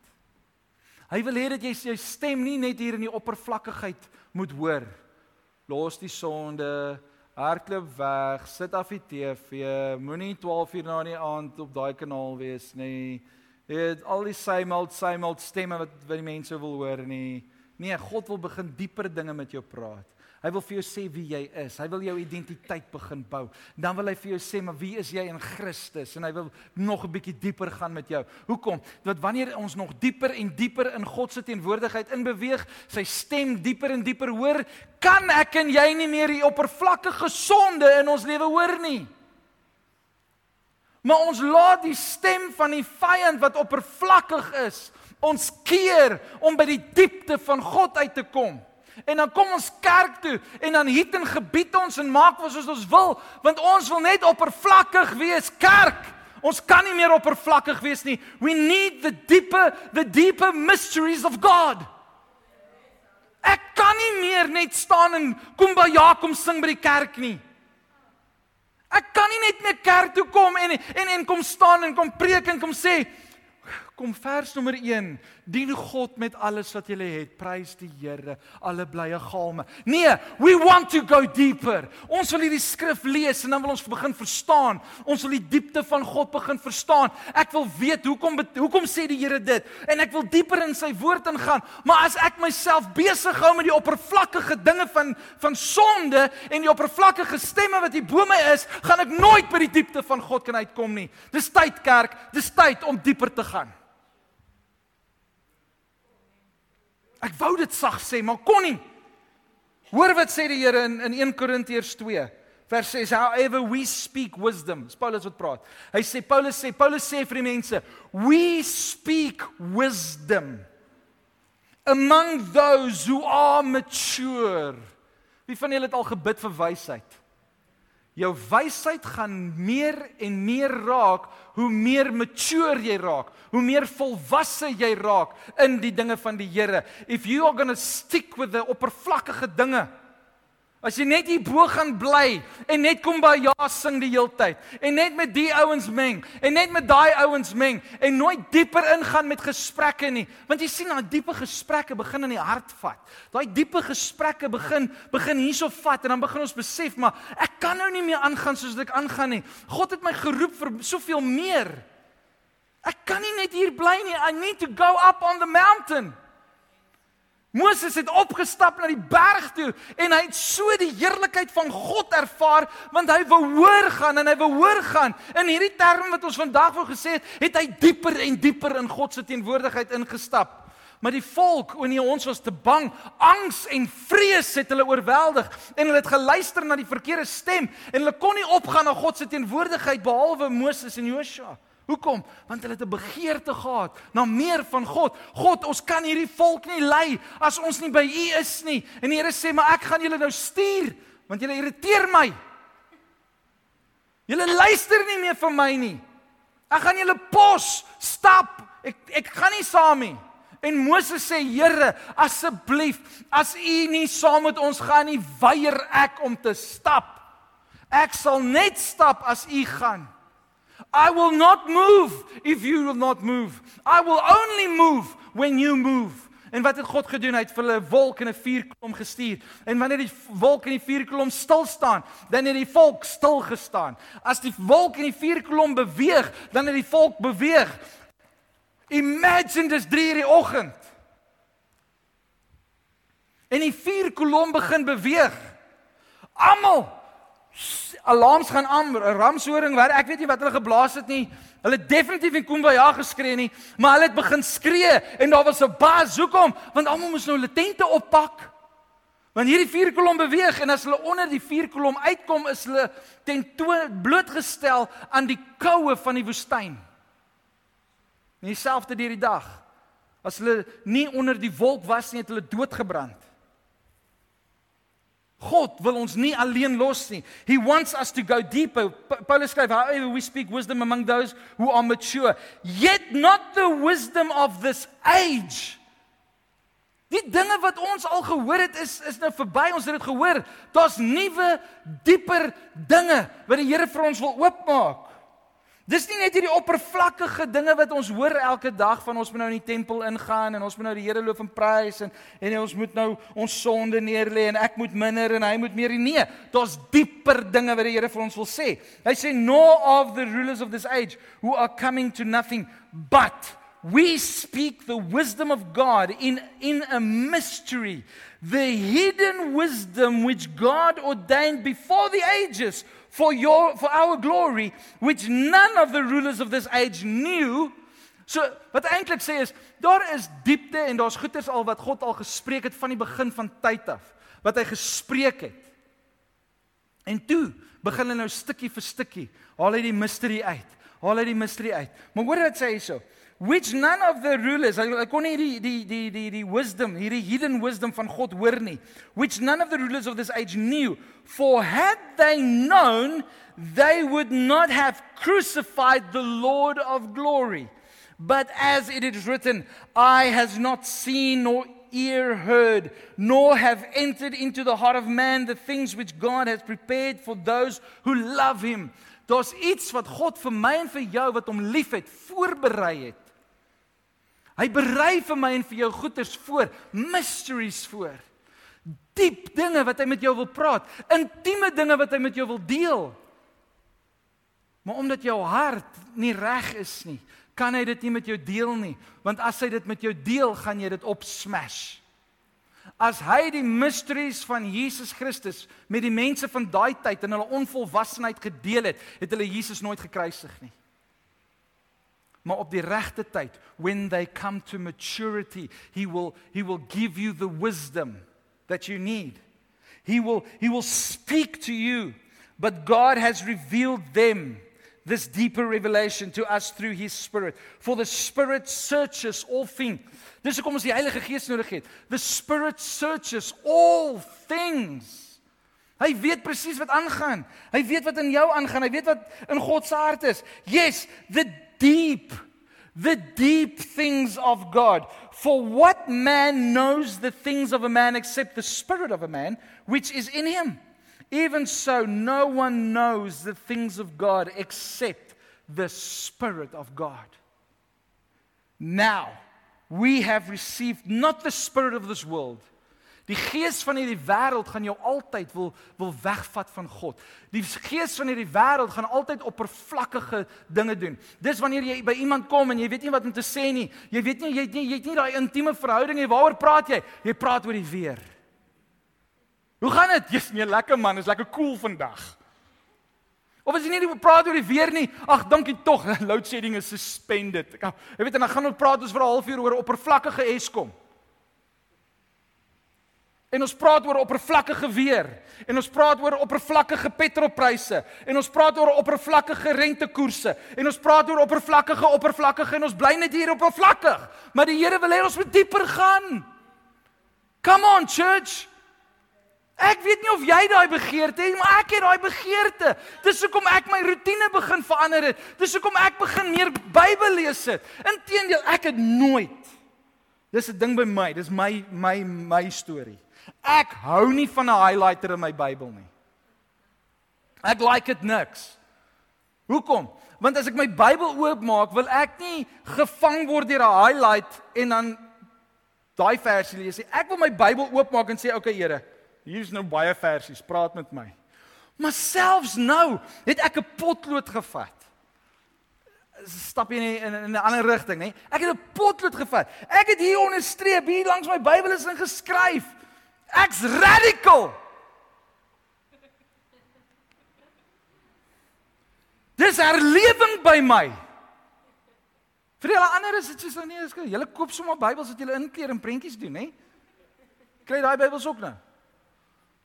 Hy wil hê dat jy sy stem nie net hier in die oppervlakkigheid moet hoor. Los die sonde, hardloop weg, sit af die TV, moenie 12 uur na die aand op daai kanaal wees nie. Dit al die same old same old stemme wat wat die mense wil hoor nie. Nee, God wil begin dieper dinge met jou praat. Hy wil vir jou sê wie jy is. Hy wil jou identiteit begin bou. Dan wil hy vir jou sê, "Maar wie is jy in Christus?" En hy wil nog 'n bietjie dieper gaan met jou. Hoekom? Want wanneer ons nog dieper en dieper in God se teenwoordigheid inbeweeg, sy stem dieper en dieper hoor, kan ek en jy nie meer die oppervlakkige sonde in ons lewe hoor nie. Maar ons laat die stem van die vyand wat oppervlakkig is, ons keer om by die diepte van God uit te kom. En dan kom ons kerk toe en dan hiet en gebied ons en maak wat soos ons wil, want ons wil net oppervlakkig wees kerk. Ons kan nie meer oppervlakkig wees nie. We need the deeper the deeper mysteries of God. Ek kan nie meer net staan en kom sing by die kerk nie. Ek kan nie net met kerk toe kom en en en kom staan en kom preek en kom sê Kom vers nommer 1. Dien God met alles wat jy het. Prys die Here, alle blye galme. Nee, we want to go deeper. Ons wil hierdie skrif lees en dan wil ons begin verstaan. Ons wil die diepte van God begin verstaan. Ek wil weet hoekom hoekom sê die Here dit en ek wil dieper in sy woord ingaan. Maar as ek myself besig hou met die oppervlakkige dinge van van sonde en die oppervlakkige stemme wat hier bo my is, gaan ek nooit by die diepte van God kan uitkom nie. Dis tyd kerk, dis tyd om dieper te gaan. Ek wou dit sag sê, maar kon nie. Hoor wat sê die Here in in 1 Korintiërs 2 vers 6 however we speak wisdom. Dis Paulus wat praat. Hy sê Paulus sê Paulus sê vir die mense, we speak wisdom among those who are mature. Wie van julle het al gebid vir wysheid? Jou wysheid gaan meer en meer raak hoe meer mature jy raak, hoe meer volwasse jy raak in die dinge van die Here. If you are going to stick with the oppervlakkige dinge, As jy net hier bo gaan bly en net kom by ja sing die heeltyd en net met die ouens meng en net met daai ouens meng en nooit dieper ingaan met gesprekke nie want jy sien daai diepe gesprekke begin in die hart vat. Daai diepe gesprekke begin begin hierso vat en dan begin ons besef maar ek kan nou nie meer aangaan soos ek aangaan nie. God het my geroep vir soveel meer. Ek kan nie net hier bly nie. I need to go up on the mountain. Moses het opgestap na die berg toe en hy het so die heerlikheid van God ervaar want hy wou hoor gaan en hy wou hoor gaan. In hierdie term wat ons vandag wou gesê het, het hy dieper en dieper in God se teenwoordigheid ingestap. Maar die volk, wanneer ons was te bang, angs en vrees het hulle oorweldig en hulle het geluister na die verkeerde stem en hulle kon nie opgaan na God se teenwoordigheid behalwe Moses en Joshua. Hoekom? Want hulle het 'n begeerte gehad na meer van God. God, ons kan hierdie volk nie lei as ons nie by U is nie. En die Here sê, "Maar ek gaan julle nou stuur want julle irriteer my. Julle luister nie meer vir my nie. Ek gaan julle pos, stap. Ek ek gaan nie saam nie." En Moses sê, "Here, asseblief, as U nie saam met ons gaan nie, weier ek om te stap. Ek sal net stap as U gaan." I will not move if you will not move. I will only move when you move. En wat het God gedoen? Hy het vir hulle 'n wolk en 'n vuurkolom gestuur. En wanneer die wolk en die vuurkolom stil staan, dan het die volk stil gestaan. As die wolk en die vuurkolom beweeg, dan het die volk beweeg. Imagine dis 3:00 in die oggend. En die vuurkolom begin beweeg. Almal alarms gaan aan, ramshoring waar ek weet nie wat hulle geblaas het nie. Hulle het definitief in Kumbaya geskree nie, maar hulle het begin skree en daar was 'n baas hoekom? Want almal moes nou hulle tente oppak. Want hierdie vuurkolom beweeg en as hulle onder die vuurkolom uitkom, is hulle tentoon blootgestel aan die koue van die woestyn. En dieselfde deur die dag. As hulle nie onder die wolk was nie, het hulle doodgebrand. God wil ons nie alleen los nie. He wants us to go deeper. Pa Paulus skryf, "However we speak wisdom among those who are mature, yet not the wisdom of this age." Die dinge wat ons al gehoor het is is nou verby. Ons het dit gehoor. Daar's nuwe, dieper dinge wat die Here vir ons wil oopmaak. Dis nie net hierdie oppervlakkige dinge wat ons hoor elke dag van ons moet nou in die tempel ingaan en ons moet nou die Here loof en prys en en ons moet nou ons sonde neerlê en ek moet minder en hy moet meer. Nee daar's dieper dinge wat die Here vir ons wil sê. Hy sê no of the rulers of this age who are coming to nothing but we speak the wisdom of God in in a mystery the hidden wisdom which God ordained before the ages for your for our glory which none of the rulers of this age knew. So wat eintlik sê is daar is diepte en daar's goeders al wat God al gespreek het van die begin van tyd af wat hy gespreek het. En toe begin hulle nou stukkie vir stukkie haal hy die mystery uit haal hy die mystery uit. Maar hoor wat sê hy so which none of the rulers I kon nie die die die die die wisdom hierdie hidden wisdom van God hoor nie which none of the rulers of this age knew. For had they known they would not have crucified the lord of glory. But as it is written eye has not seen nor ear heard nor have entered into the heart of man the things which God has prepared for those who love him. Daar's iets wat God vir my en vir jou wat hom liefhet voorberei het Hy berei vir my en vir jou goeders voor, mysteries voor. Diep dinge wat hy met jou wil praat, intieme dinge wat hy met jou wil deel. Maar omdat jou hart nie reg is nie, kan hy dit nie met jou deel nie, want as hy dit met jou deel, gaan jy dit opsmash. As hy die mysteries van Jesus Christus met die mense van daai tyd in hulle onvolwassenheid gedeel het, het hulle Jesus nooit gekruisig nie maar op die regte tyd when they come to maturity he will he will give you the wisdom that you need he will he will speak to you but god has revealed them this deeper revelation to us through his spirit for the spirit searches all things dis hoekom ons die heilige gees nodig het the spirit searches all things Hy weet presies wat aangaan. Hy weet wat in jou aangaan. Hy weet wat in God se hart is. Yes, the deep, the deep things of God. For what man knows the things of a man except the spirit of a man which is in him? Even so, no one knows the things of God except the Spirit of God. Now, we have received not the Spirit of this world Die gees van hierdie wêreld gaan jou altyd wil wil wegvat van God. Die gees van hierdie wêreld gaan altyd oppervlakkige dinge doen. Dis wanneer jy by iemand kom en jy weet nie wat om te sê nie. Jy weet nie jy het nie jy het nie daai intieme verhouding nie. Waaroor praat jy? Jy praat oor die weer. Hoe gaan dit? Jy's nee, lekker man, is lekker koel cool vandag. Of as jy nie praat oor die weer nie, ag dankie tog, (laughs) load shedding is suspended. Ek weet en dan gaan ons praat ons vir 'n halfuur oor oppervlakkige Eskom. En ons praat oor oppervlakkige weer en ons praat oor oppervlakkige petrolpryse en ons praat oor oppervlakkige rentekoerse en ons praat oor oppervlakkige oppervlakkige en ons bly net hier oppervlakkig. Maar die Here wil hê ons moet dieper gaan. Come on church. Ek weet nie of jy daai begeerte het, maar ek het daai begeerte. Dis hoekom ek my rotine begin verander het. Dis hoekom ek begin meer Bybel lees het. Inteendeel, ek het nooit Dis 'n ding by my, dis my my my storie. Ek hou nie van 'n highlighter in my Bybel nie. Ek like dit niks. Hoekom? Want as ek my Bybel oopmaak, wil ek nie gevang word deur 'n highlight en dan daai versie lees nie. Ek wil my Bybel oopmaak en sê, "Oké, okay, Here, hier's nou baie versies, praat met my." Maar selfs nou het ek 'n potlood gevat. Stap jy in 'n in 'n ander rigting, nê? Ek het 'n potlood gevat. Ek het hier onderstreep, hier langs my Bybel is ingeskryf. Ek's radical. Dis herlewing by my. Vir julle ander is dit soos nou nie gou. Julle koop sommer Bybels wat julle inkleer en prentjies doen, hè? Kry daai Bybels ook nou.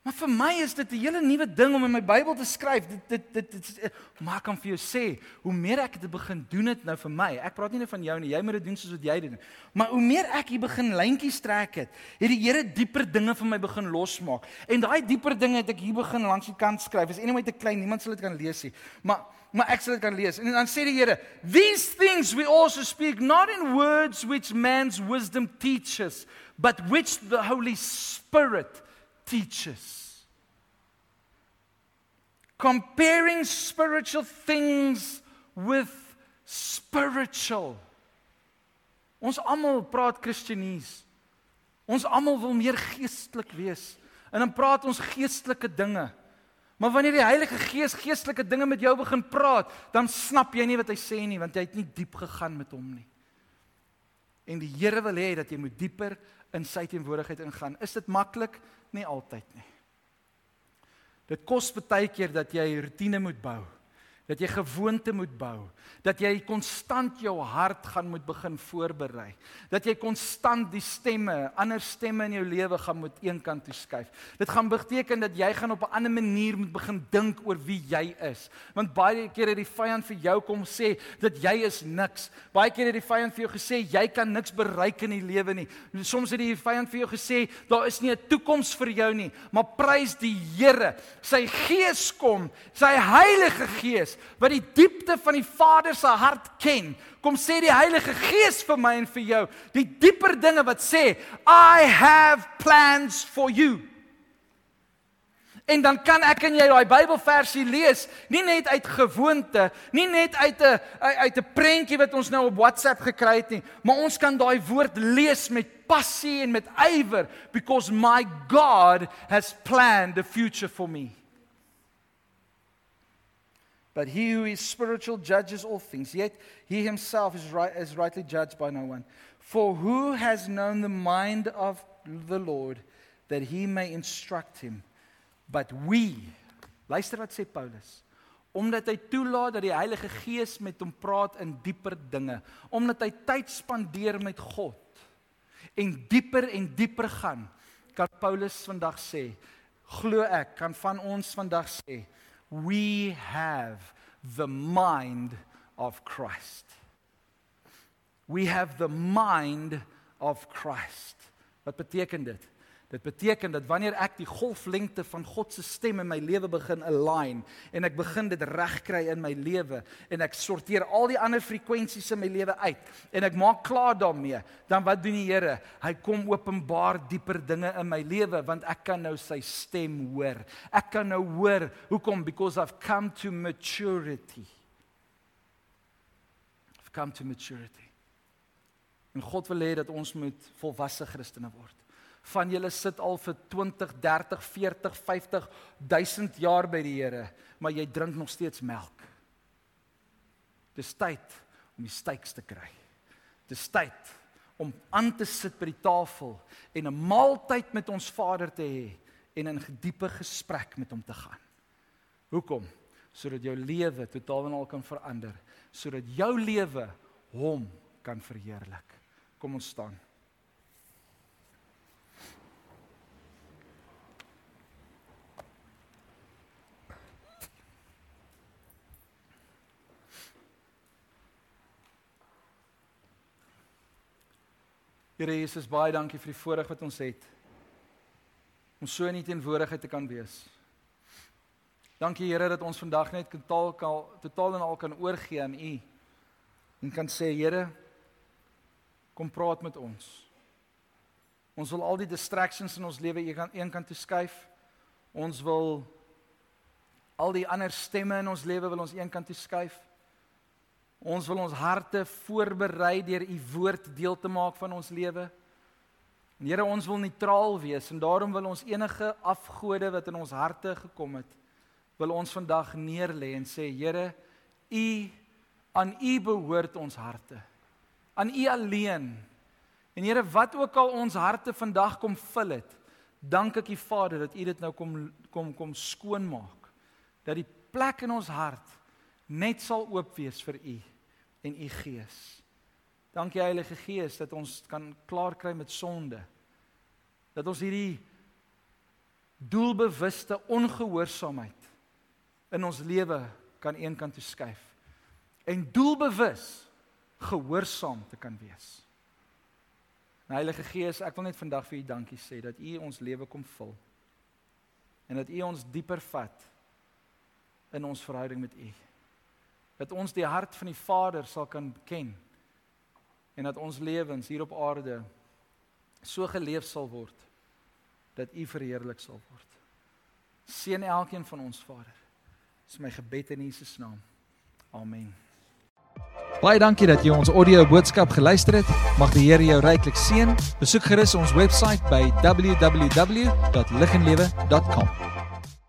Maar vir my is dit 'n hele nuwe ding om in my Bybel te skryf. Dit dit dit, dit, dit maar ek kan vir jou sê, hoe meer ek dit begin doen dit nou vir my. Ek praat nie net van jou nie, jy moet dit doen soos wat jy dit doen. Maar hoe meer ek hier begin lyntjies trek het, het die Here dieper dinge vir my begin losmaak. En daai dieper dinge het ek hier begin langs die kant skryf. Is enige te klein, niemand sal dit kan lees nie. Maar maar ek sal dit kan lees. En dan sê die Here, "These things we also speak not in words which man's wisdom teaches, but which the Holy Spirit teaches." comparing spiritual things with spiritual. Ons almal praat Christenese. Ons almal wil meer geestelik wees. En dan praat ons geestelike dinge. Maar wanneer die Heilige Gees geestelike dinge met jou begin praat, dan snap jy nie wat hy sê nie want jy het nie diep gegaan met hom nie. En die Here wil hê dat jy moet dieper in sy teenwoordigheid ingaan. Is dit maklik? Nie altyd nie. Dit kos baie keer dat jy rotine moet bou dat jy gewoonte moet bou, dat jy konstant jou hart gaan moet begin voorberei, dat jy konstant die stemme, ander stemme in jou lewe gaan moet eenkant toe skuif. Dit gaan beteken dat jy gaan op 'n ander manier moet begin dink oor wie jy is. Want baie keer het die vyand vir jou kom sê dat jy is niks. Baie keer het die vyand vir jou gesê jy kan niks bereik in die lewe nie. Soms het die vyand vir jou gesê daar is nie 'n toekoms vir jou nie, maar prys die Here. Sy Gees kom, sy Heilige Gees wat die diepte van die Vader se hart ken, kom sê die Heilige Gees vir my en vir jou, die dieper dinge wat sê, I have plans for you. En dan kan ek en jy daai Bybelversie lees, nie net uit gewoonte, nie net uit 'n uit 'n prentjie wat ons nou op WhatsApp gekry het nie, maar ons kan daai woord lees met passie en met ywer because my God has planned a future for me. But he who is spiritual judges all things, yet he himself is, right, is rightly judged by no one. For who has known the mind of the Lord that he may instruct him? But we, luister wat sê Paulus, omdat hy toelaat dat die Heilige Gees met hom praat in dieper dinge, omdat hy tyd spandeer met God en dieper en dieper gaan, kan Paulus vandag sê, glo ek, kan van ons vandag sê, we have the mind of Christ. We have the mind of Christ. Wat beteken dit? Dit beteken dat wanneer ek die golflengte van God se stem in my lewe begin align en ek begin dit regkry in my lewe en ek sorteer al die ander frekwensies in my lewe uit en ek maak klaar daarmee, dan wat doen die Here? Hy kom openbaar dieper dinge in my lewe want ek kan nou sy stem hoor. Ek kan nou hoor hoekom because I've come to maturity. I've come to maturity. En God wil hê dat ons moet volwasse Christene word van julle sit al vir 20, 30, 40, 50 duisend jaar by die Here, maar jy drink nog steeds melk. Dis tyd om die steaks te kry. Dis tyd om aan te sit by die tafel en 'n maaltyd met ons Vader te hê en in 'n diepe gesprek met hom te gaan. Hoekom? Sodat jou lewe totaal en al kan verander, sodat jou lewe hom kan verheerlik. Kom ons staan. Here Jesus, baie dankie vir die voorreg wat ons het om so in U teenwoordigheid te kan wees. Dankie Here dat ons vandag net totaal totaal en al kan oorgee aan U en kan sê Here, kom praat met ons. Ons wil al die distractions in ons lewe een kant toe skuif. Ons wil al die ander stemme in ons lewe wil ons een kant toe skuif. Ons wil ons harte voorberei deur u woord deel te maak van ons lewe. En Here, ons wil neutraal wees en daarom wil ons enige afgode wat in ons harte gekom het, wil ons vandag neerlê en sê Here, u aan u behoort ons harte. Aan u alleen. En Here, wat ook al ons harte vandag kom vul het, dank ek u Vader dat u dit nou kom kom kom skoon maak. Dat die plek in ons hart net sal oop wees vir u en u gees. Dankie Heilige Gees dat ons kan klaar kry met sonde. Dat ons hierdie doelbewuste ongehoorsaamheid in ons lewe kan eenkant toe skuif en doelbewus gehoorsaam te kan wees. Nou Heilige Gees, ek wil net vandag vir U dankie sê dat U ons lewe kom vul. En dat U ons dieper vat in ons verhouding met U. Dat ons die hart van die Vader sal kan ken en dat ons lewens hier op aarde so geleef sal word dat U verheerlik sal word. Seën elkeen van ons Vader. Dis my gebed in Jesus naam. Amen. Baie dankie dat jy ons audio boodskap geluister het. Mag die Here jou ryklik seën. Besoek gerus ons webwerf by www.liginlewe.com.